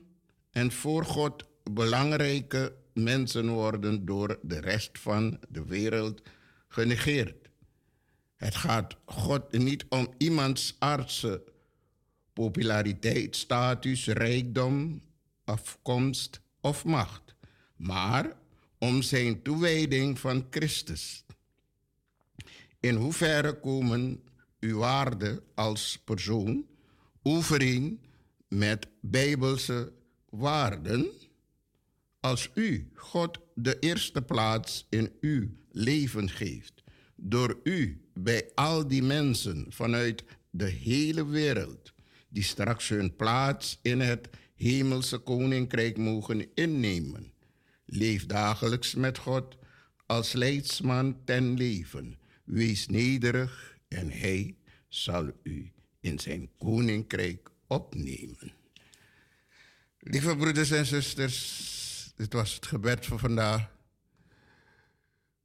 en voor God belangrijke mensen worden door de rest van de wereld genegeerd. Het gaat God niet om iemands aardse populariteit, status, rijkdom, afkomst of macht, maar om zijn toewijding van Christus. In hoeverre komen uw waarden als persoon overeen met bijbelse waarden? Als u God de eerste plaats in uw leven geeft, door u bij al die mensen vanuit de hele wereld, die straks hun plaats in het hemelse koninkrijk mogen innemen. Leef dagelijks met God als leidsman ten leven. Wees nederig en hij zal u in zijn koninkrijk opnemen. Lieve broeders en zusters, dit was het gebed voor vandaag.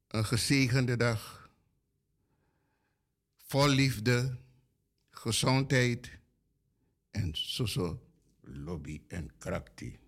Een gezegende dag. Vol liefde, gezondheid en soso lobby en krakti.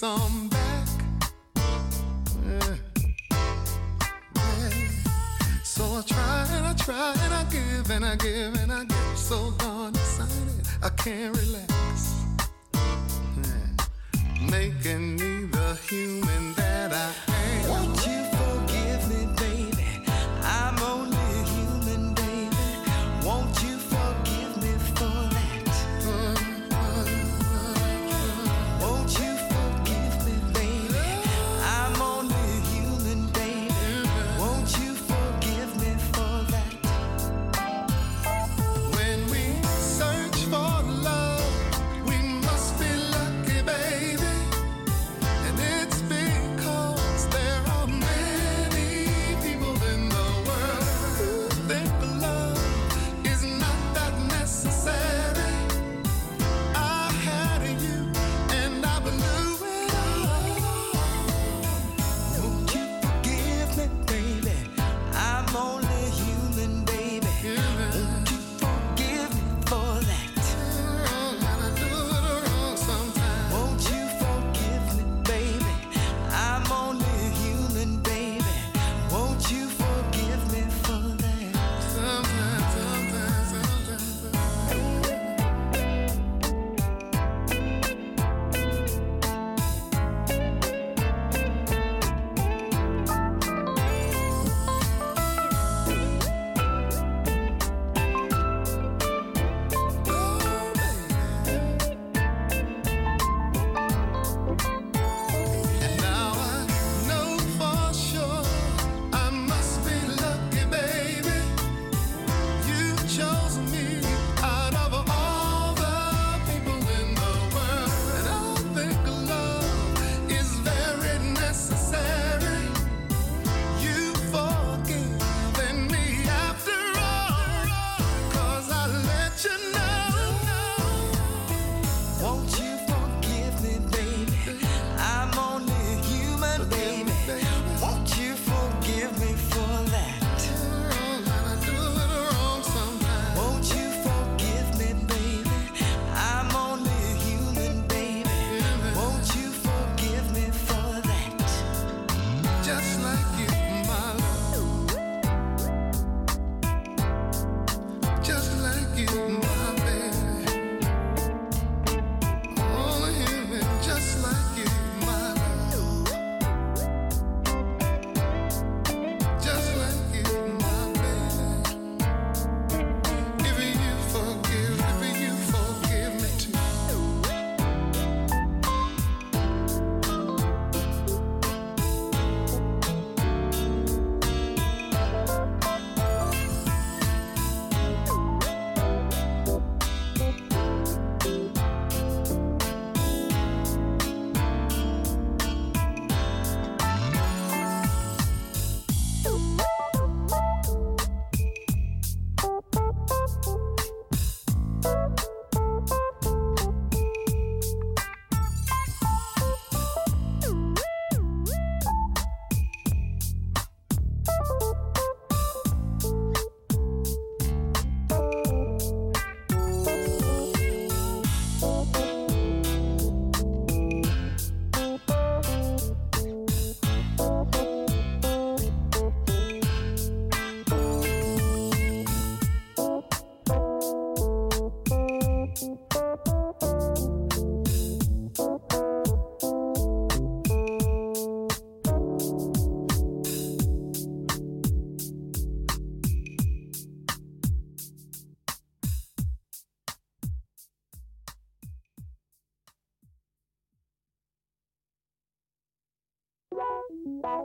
Some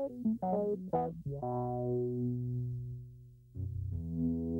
Thank you.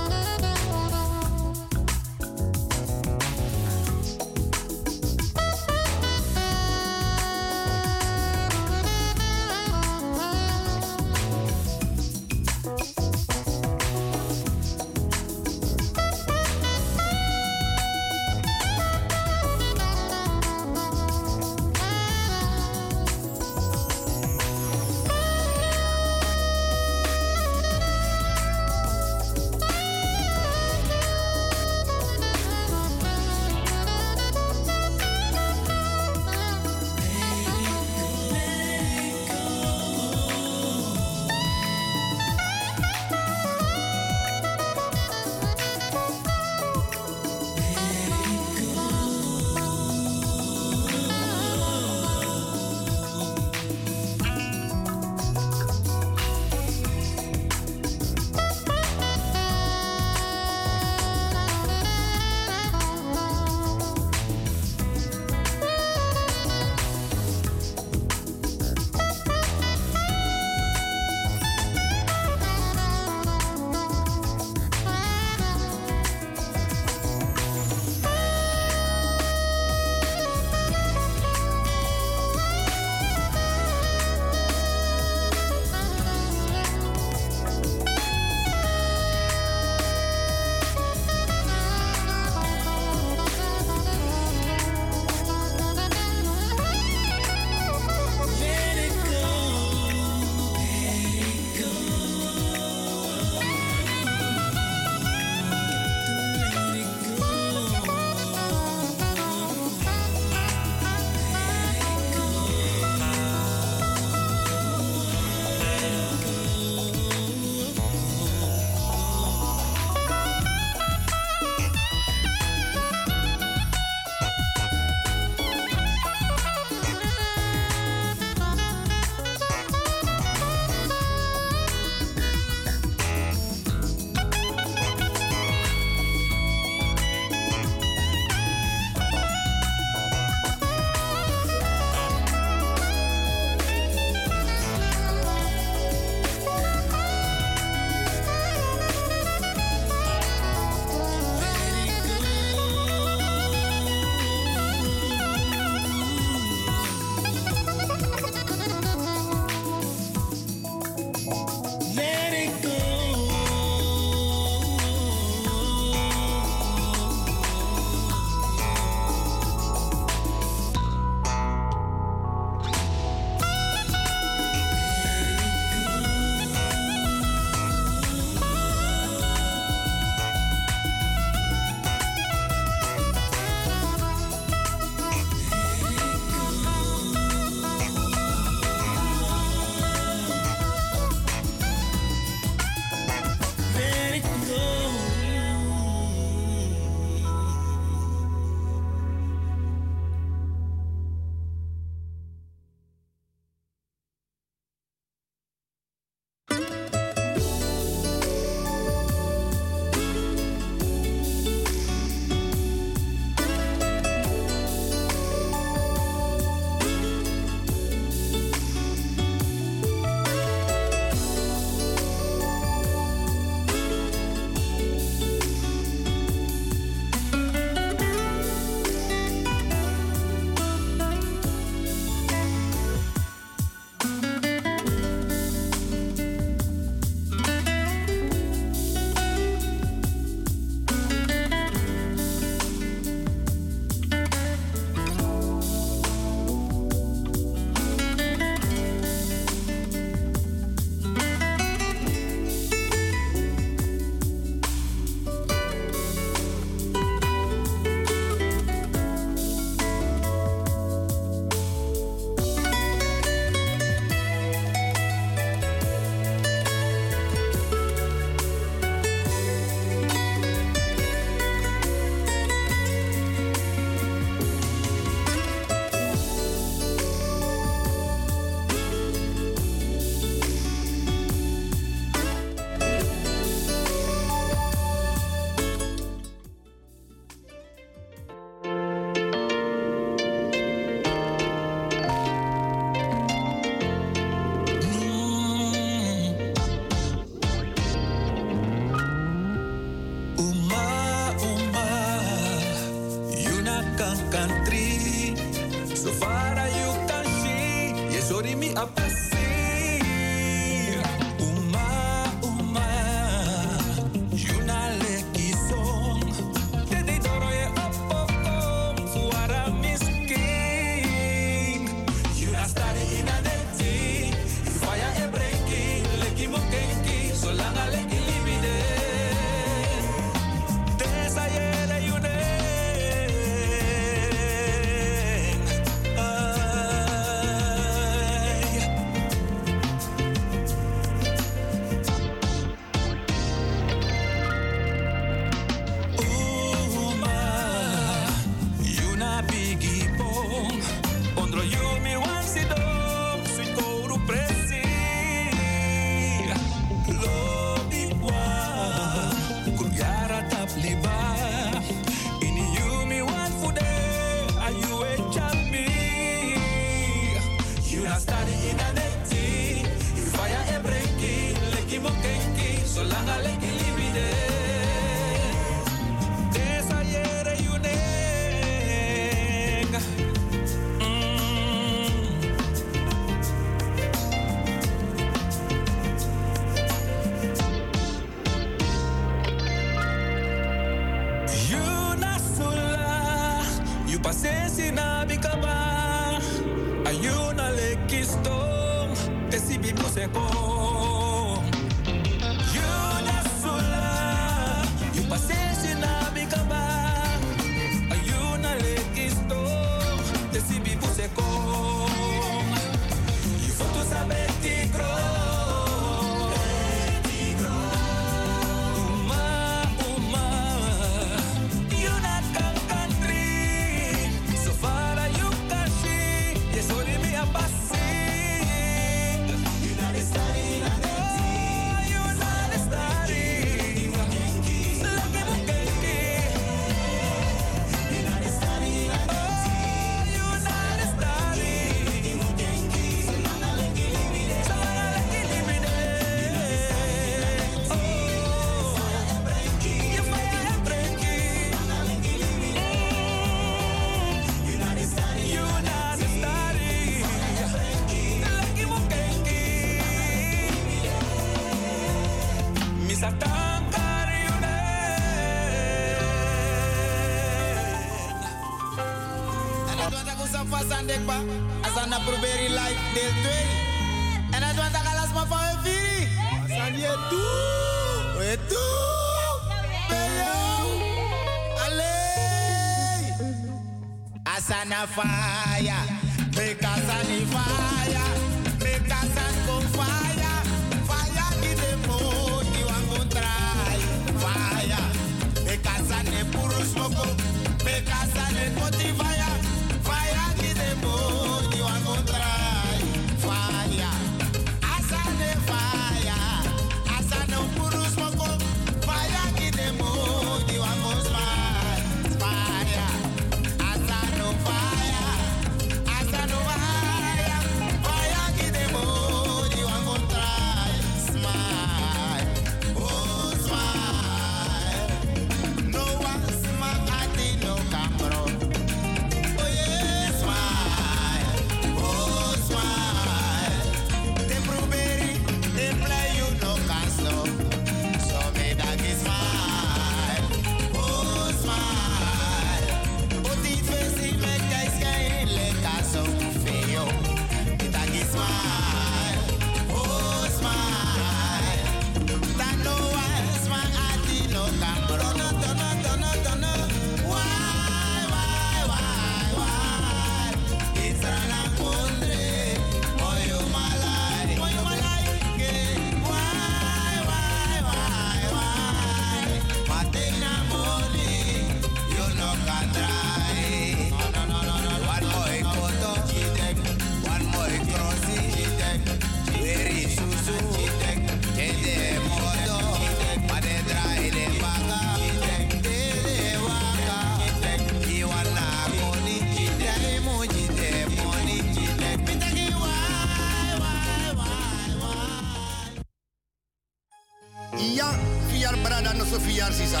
ya fiar brada no so fiar sisa.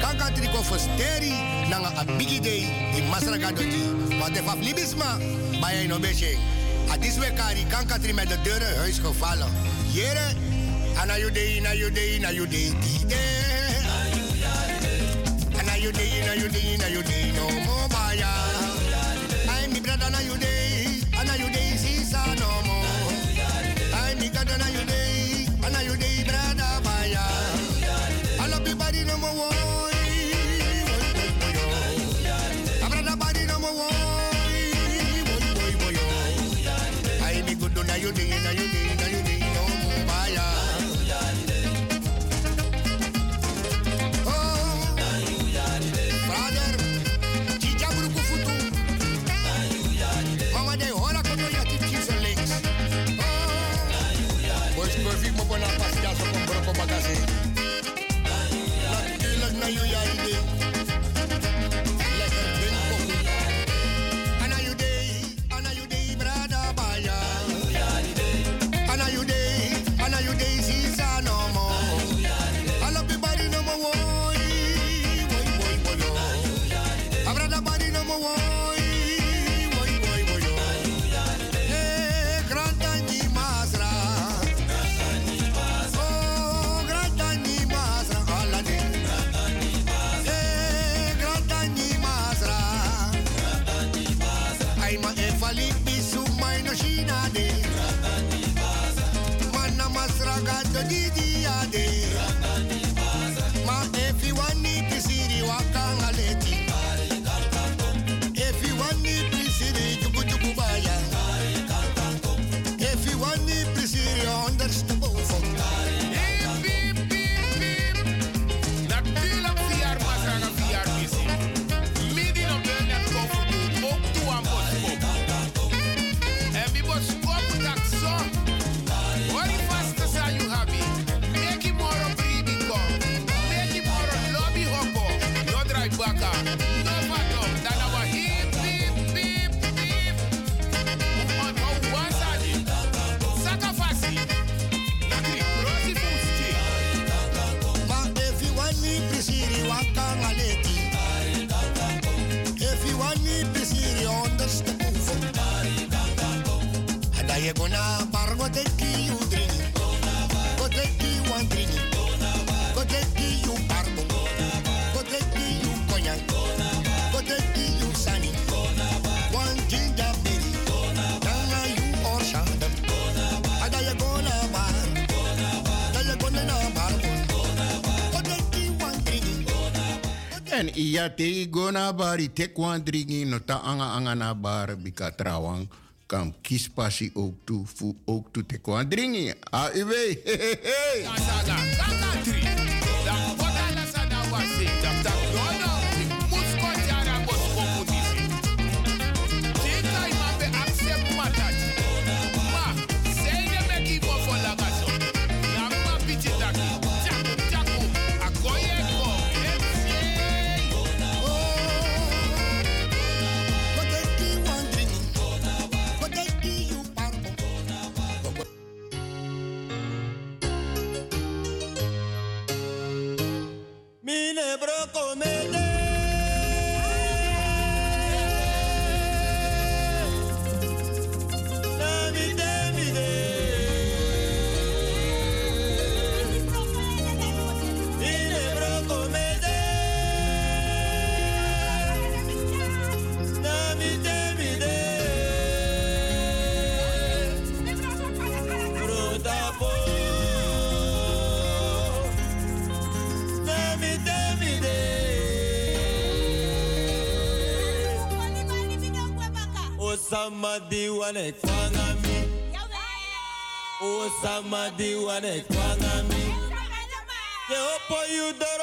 Kanka triko fosteri nanga a big day di masraka doji want de faf libisma baye no beshe. Adis we kari kanka tri met de deuren huis gevallen hier ana judei na judei na judei di de ana judei na judei na judei no mo baya. Ai mi brada na En tegen te gona bari te kwandringi no ta anga anga na bar bika trawang kam kispasi ook toe fu ook toe te Ah, A uwe. Hey. wane kwanga mi Osama di wane kwanga mi Jehovah you don't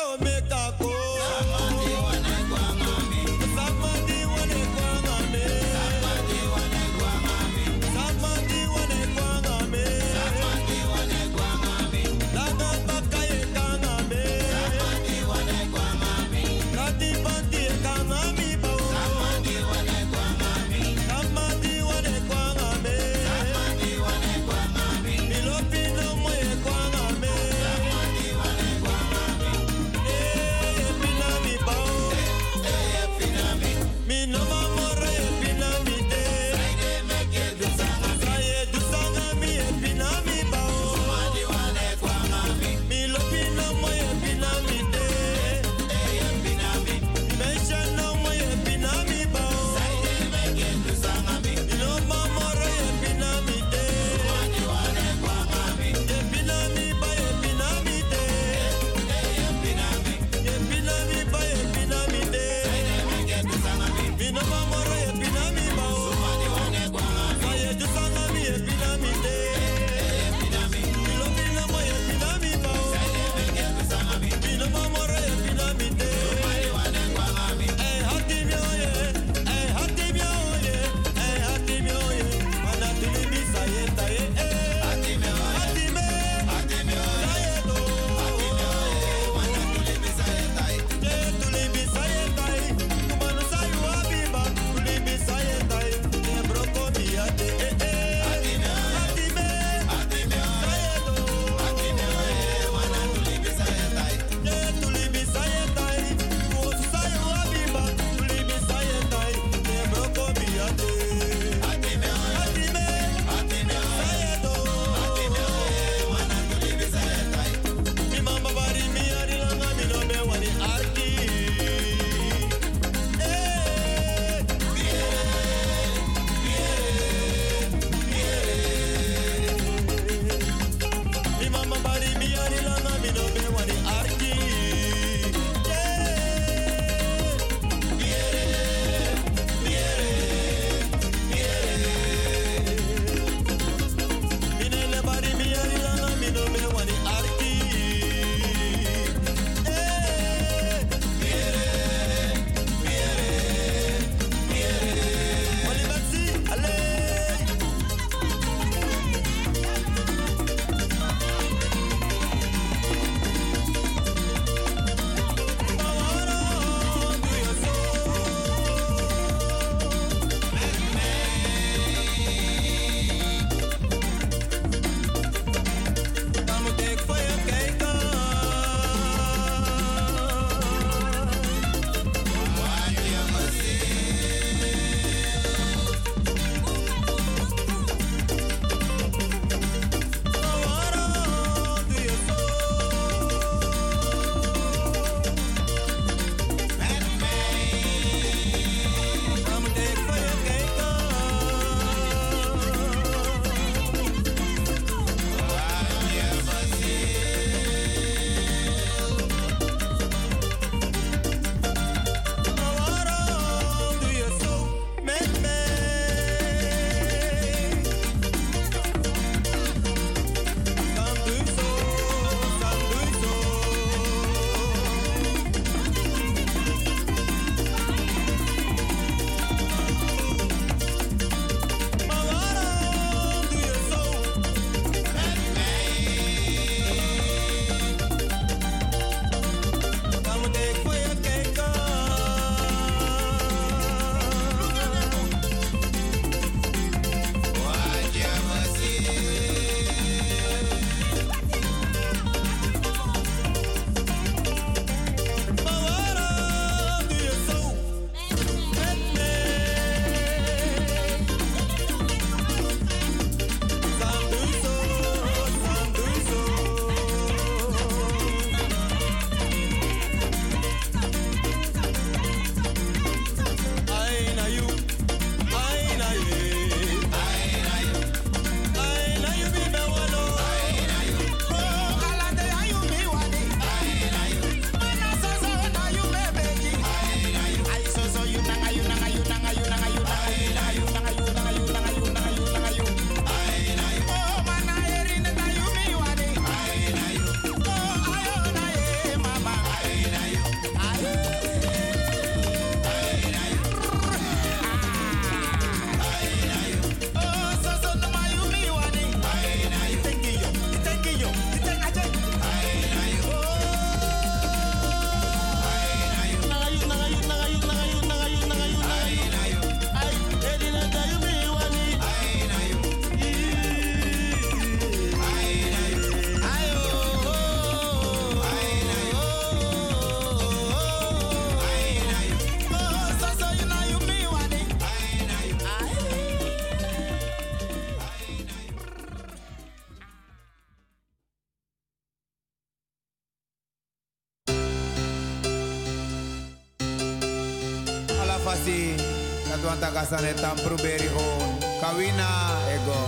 matagasanetan pruberi on kawina ego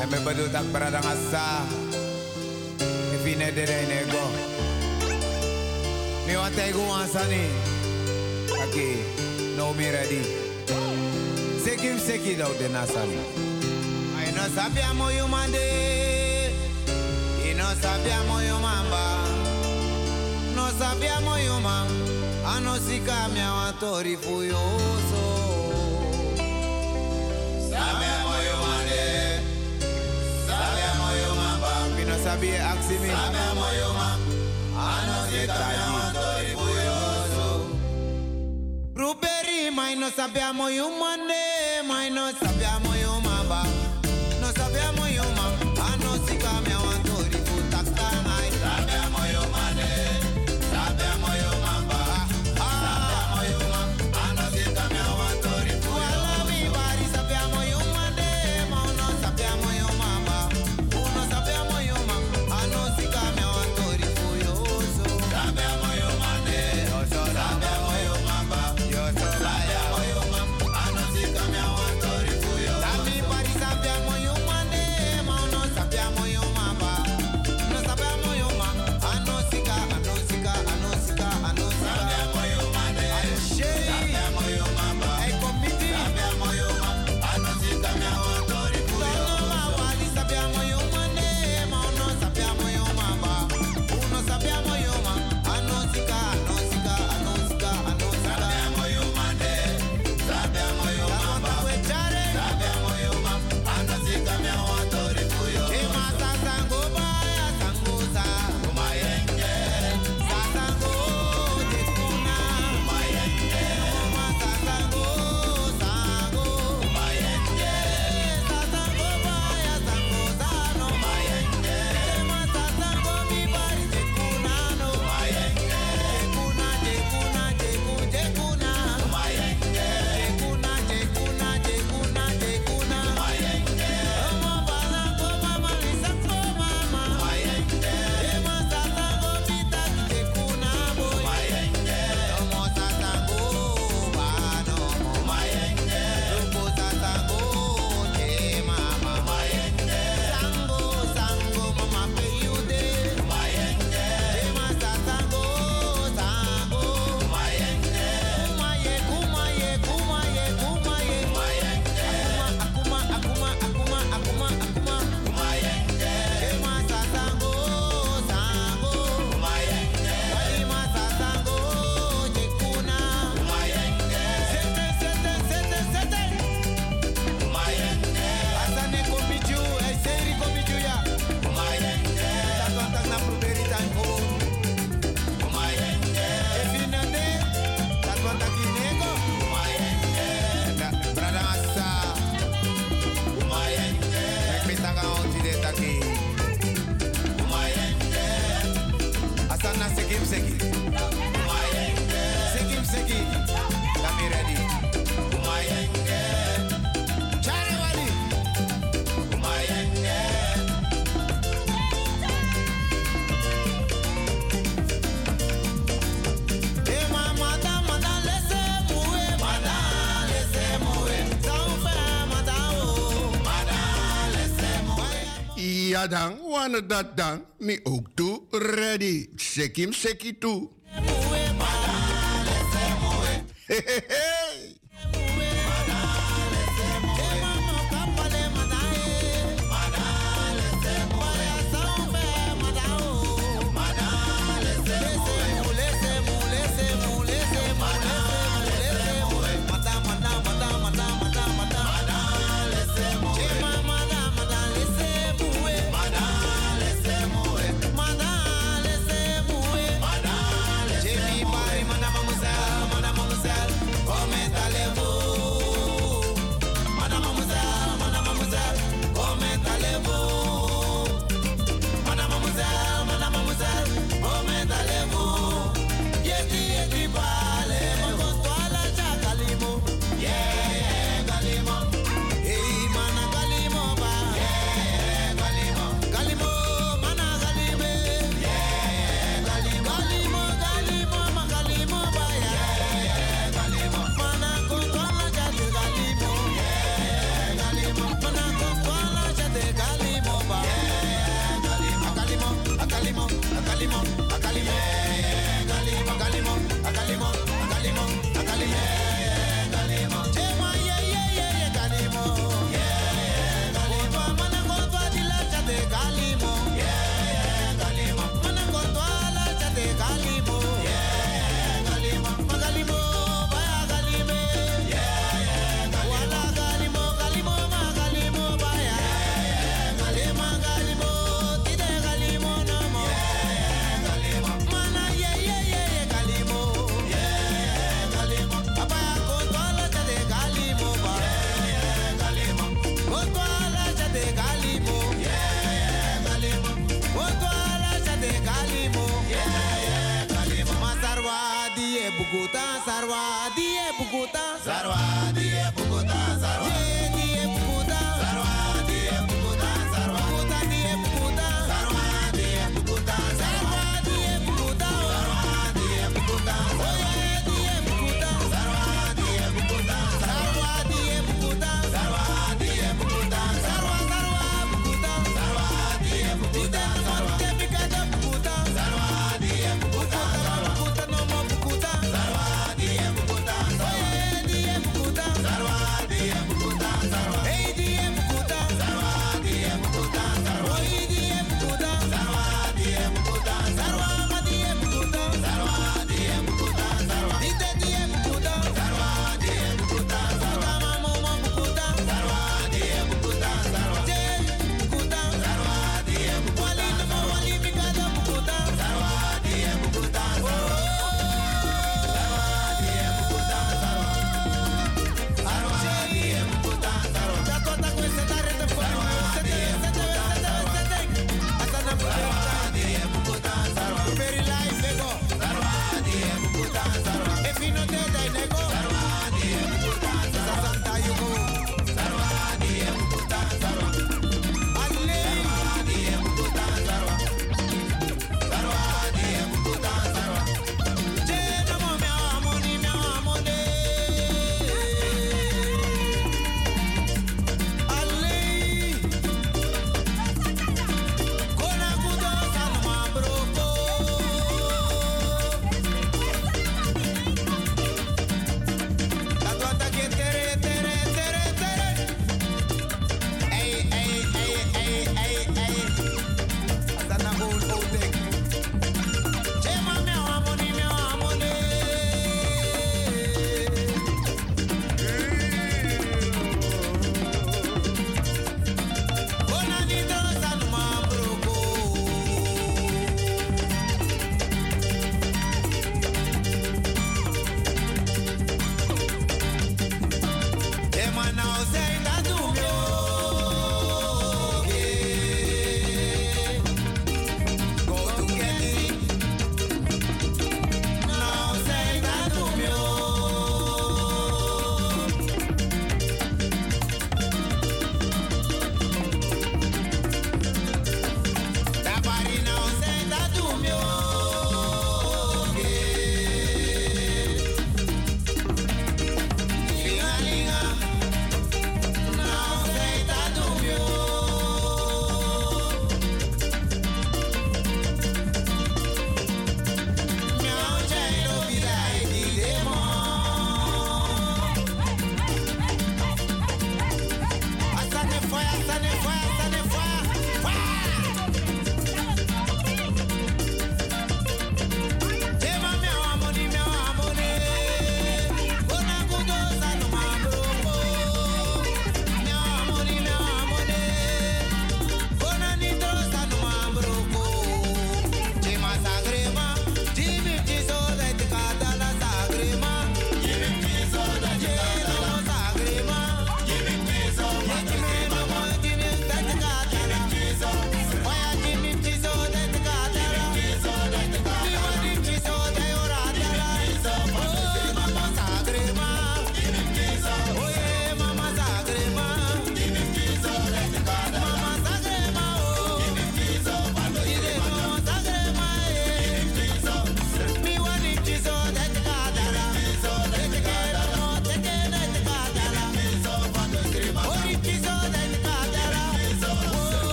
eme bedu tak beradang asa evine derene ego mi wante ego ansani aki no mi ready sekim seki dau de nasani ai no sappiamo io mande e non sappiamo io mamba No sappiamo io mamba Manosika myawa tori fuyoso Sabia moyo mane. Sabia moyo mamba Pino sabie aksimi Sabia moyo mamba Anosika myawa tori fuyoso Ruperi mai no sabia mane. Mai dat dan, mi ook toe ready. Sekim seki toe.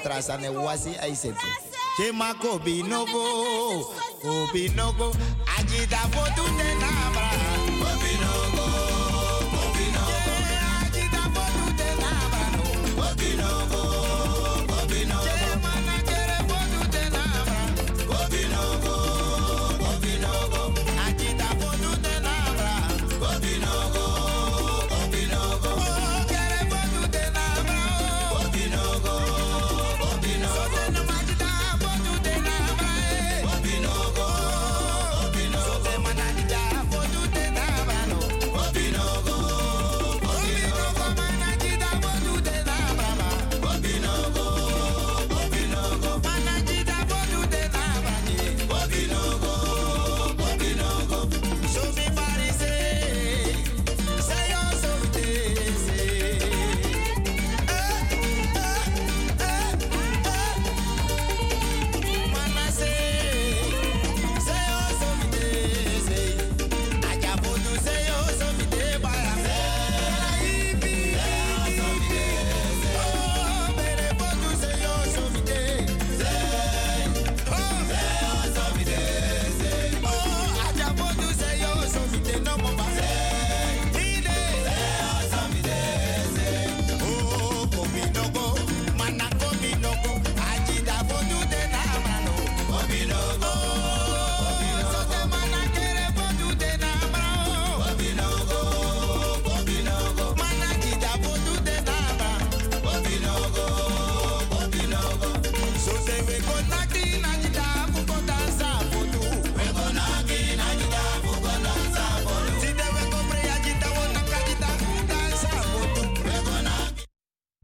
matrasa ne wasi aisepi. Chema kobi no go, kobi no go, fotu te. Kobi no.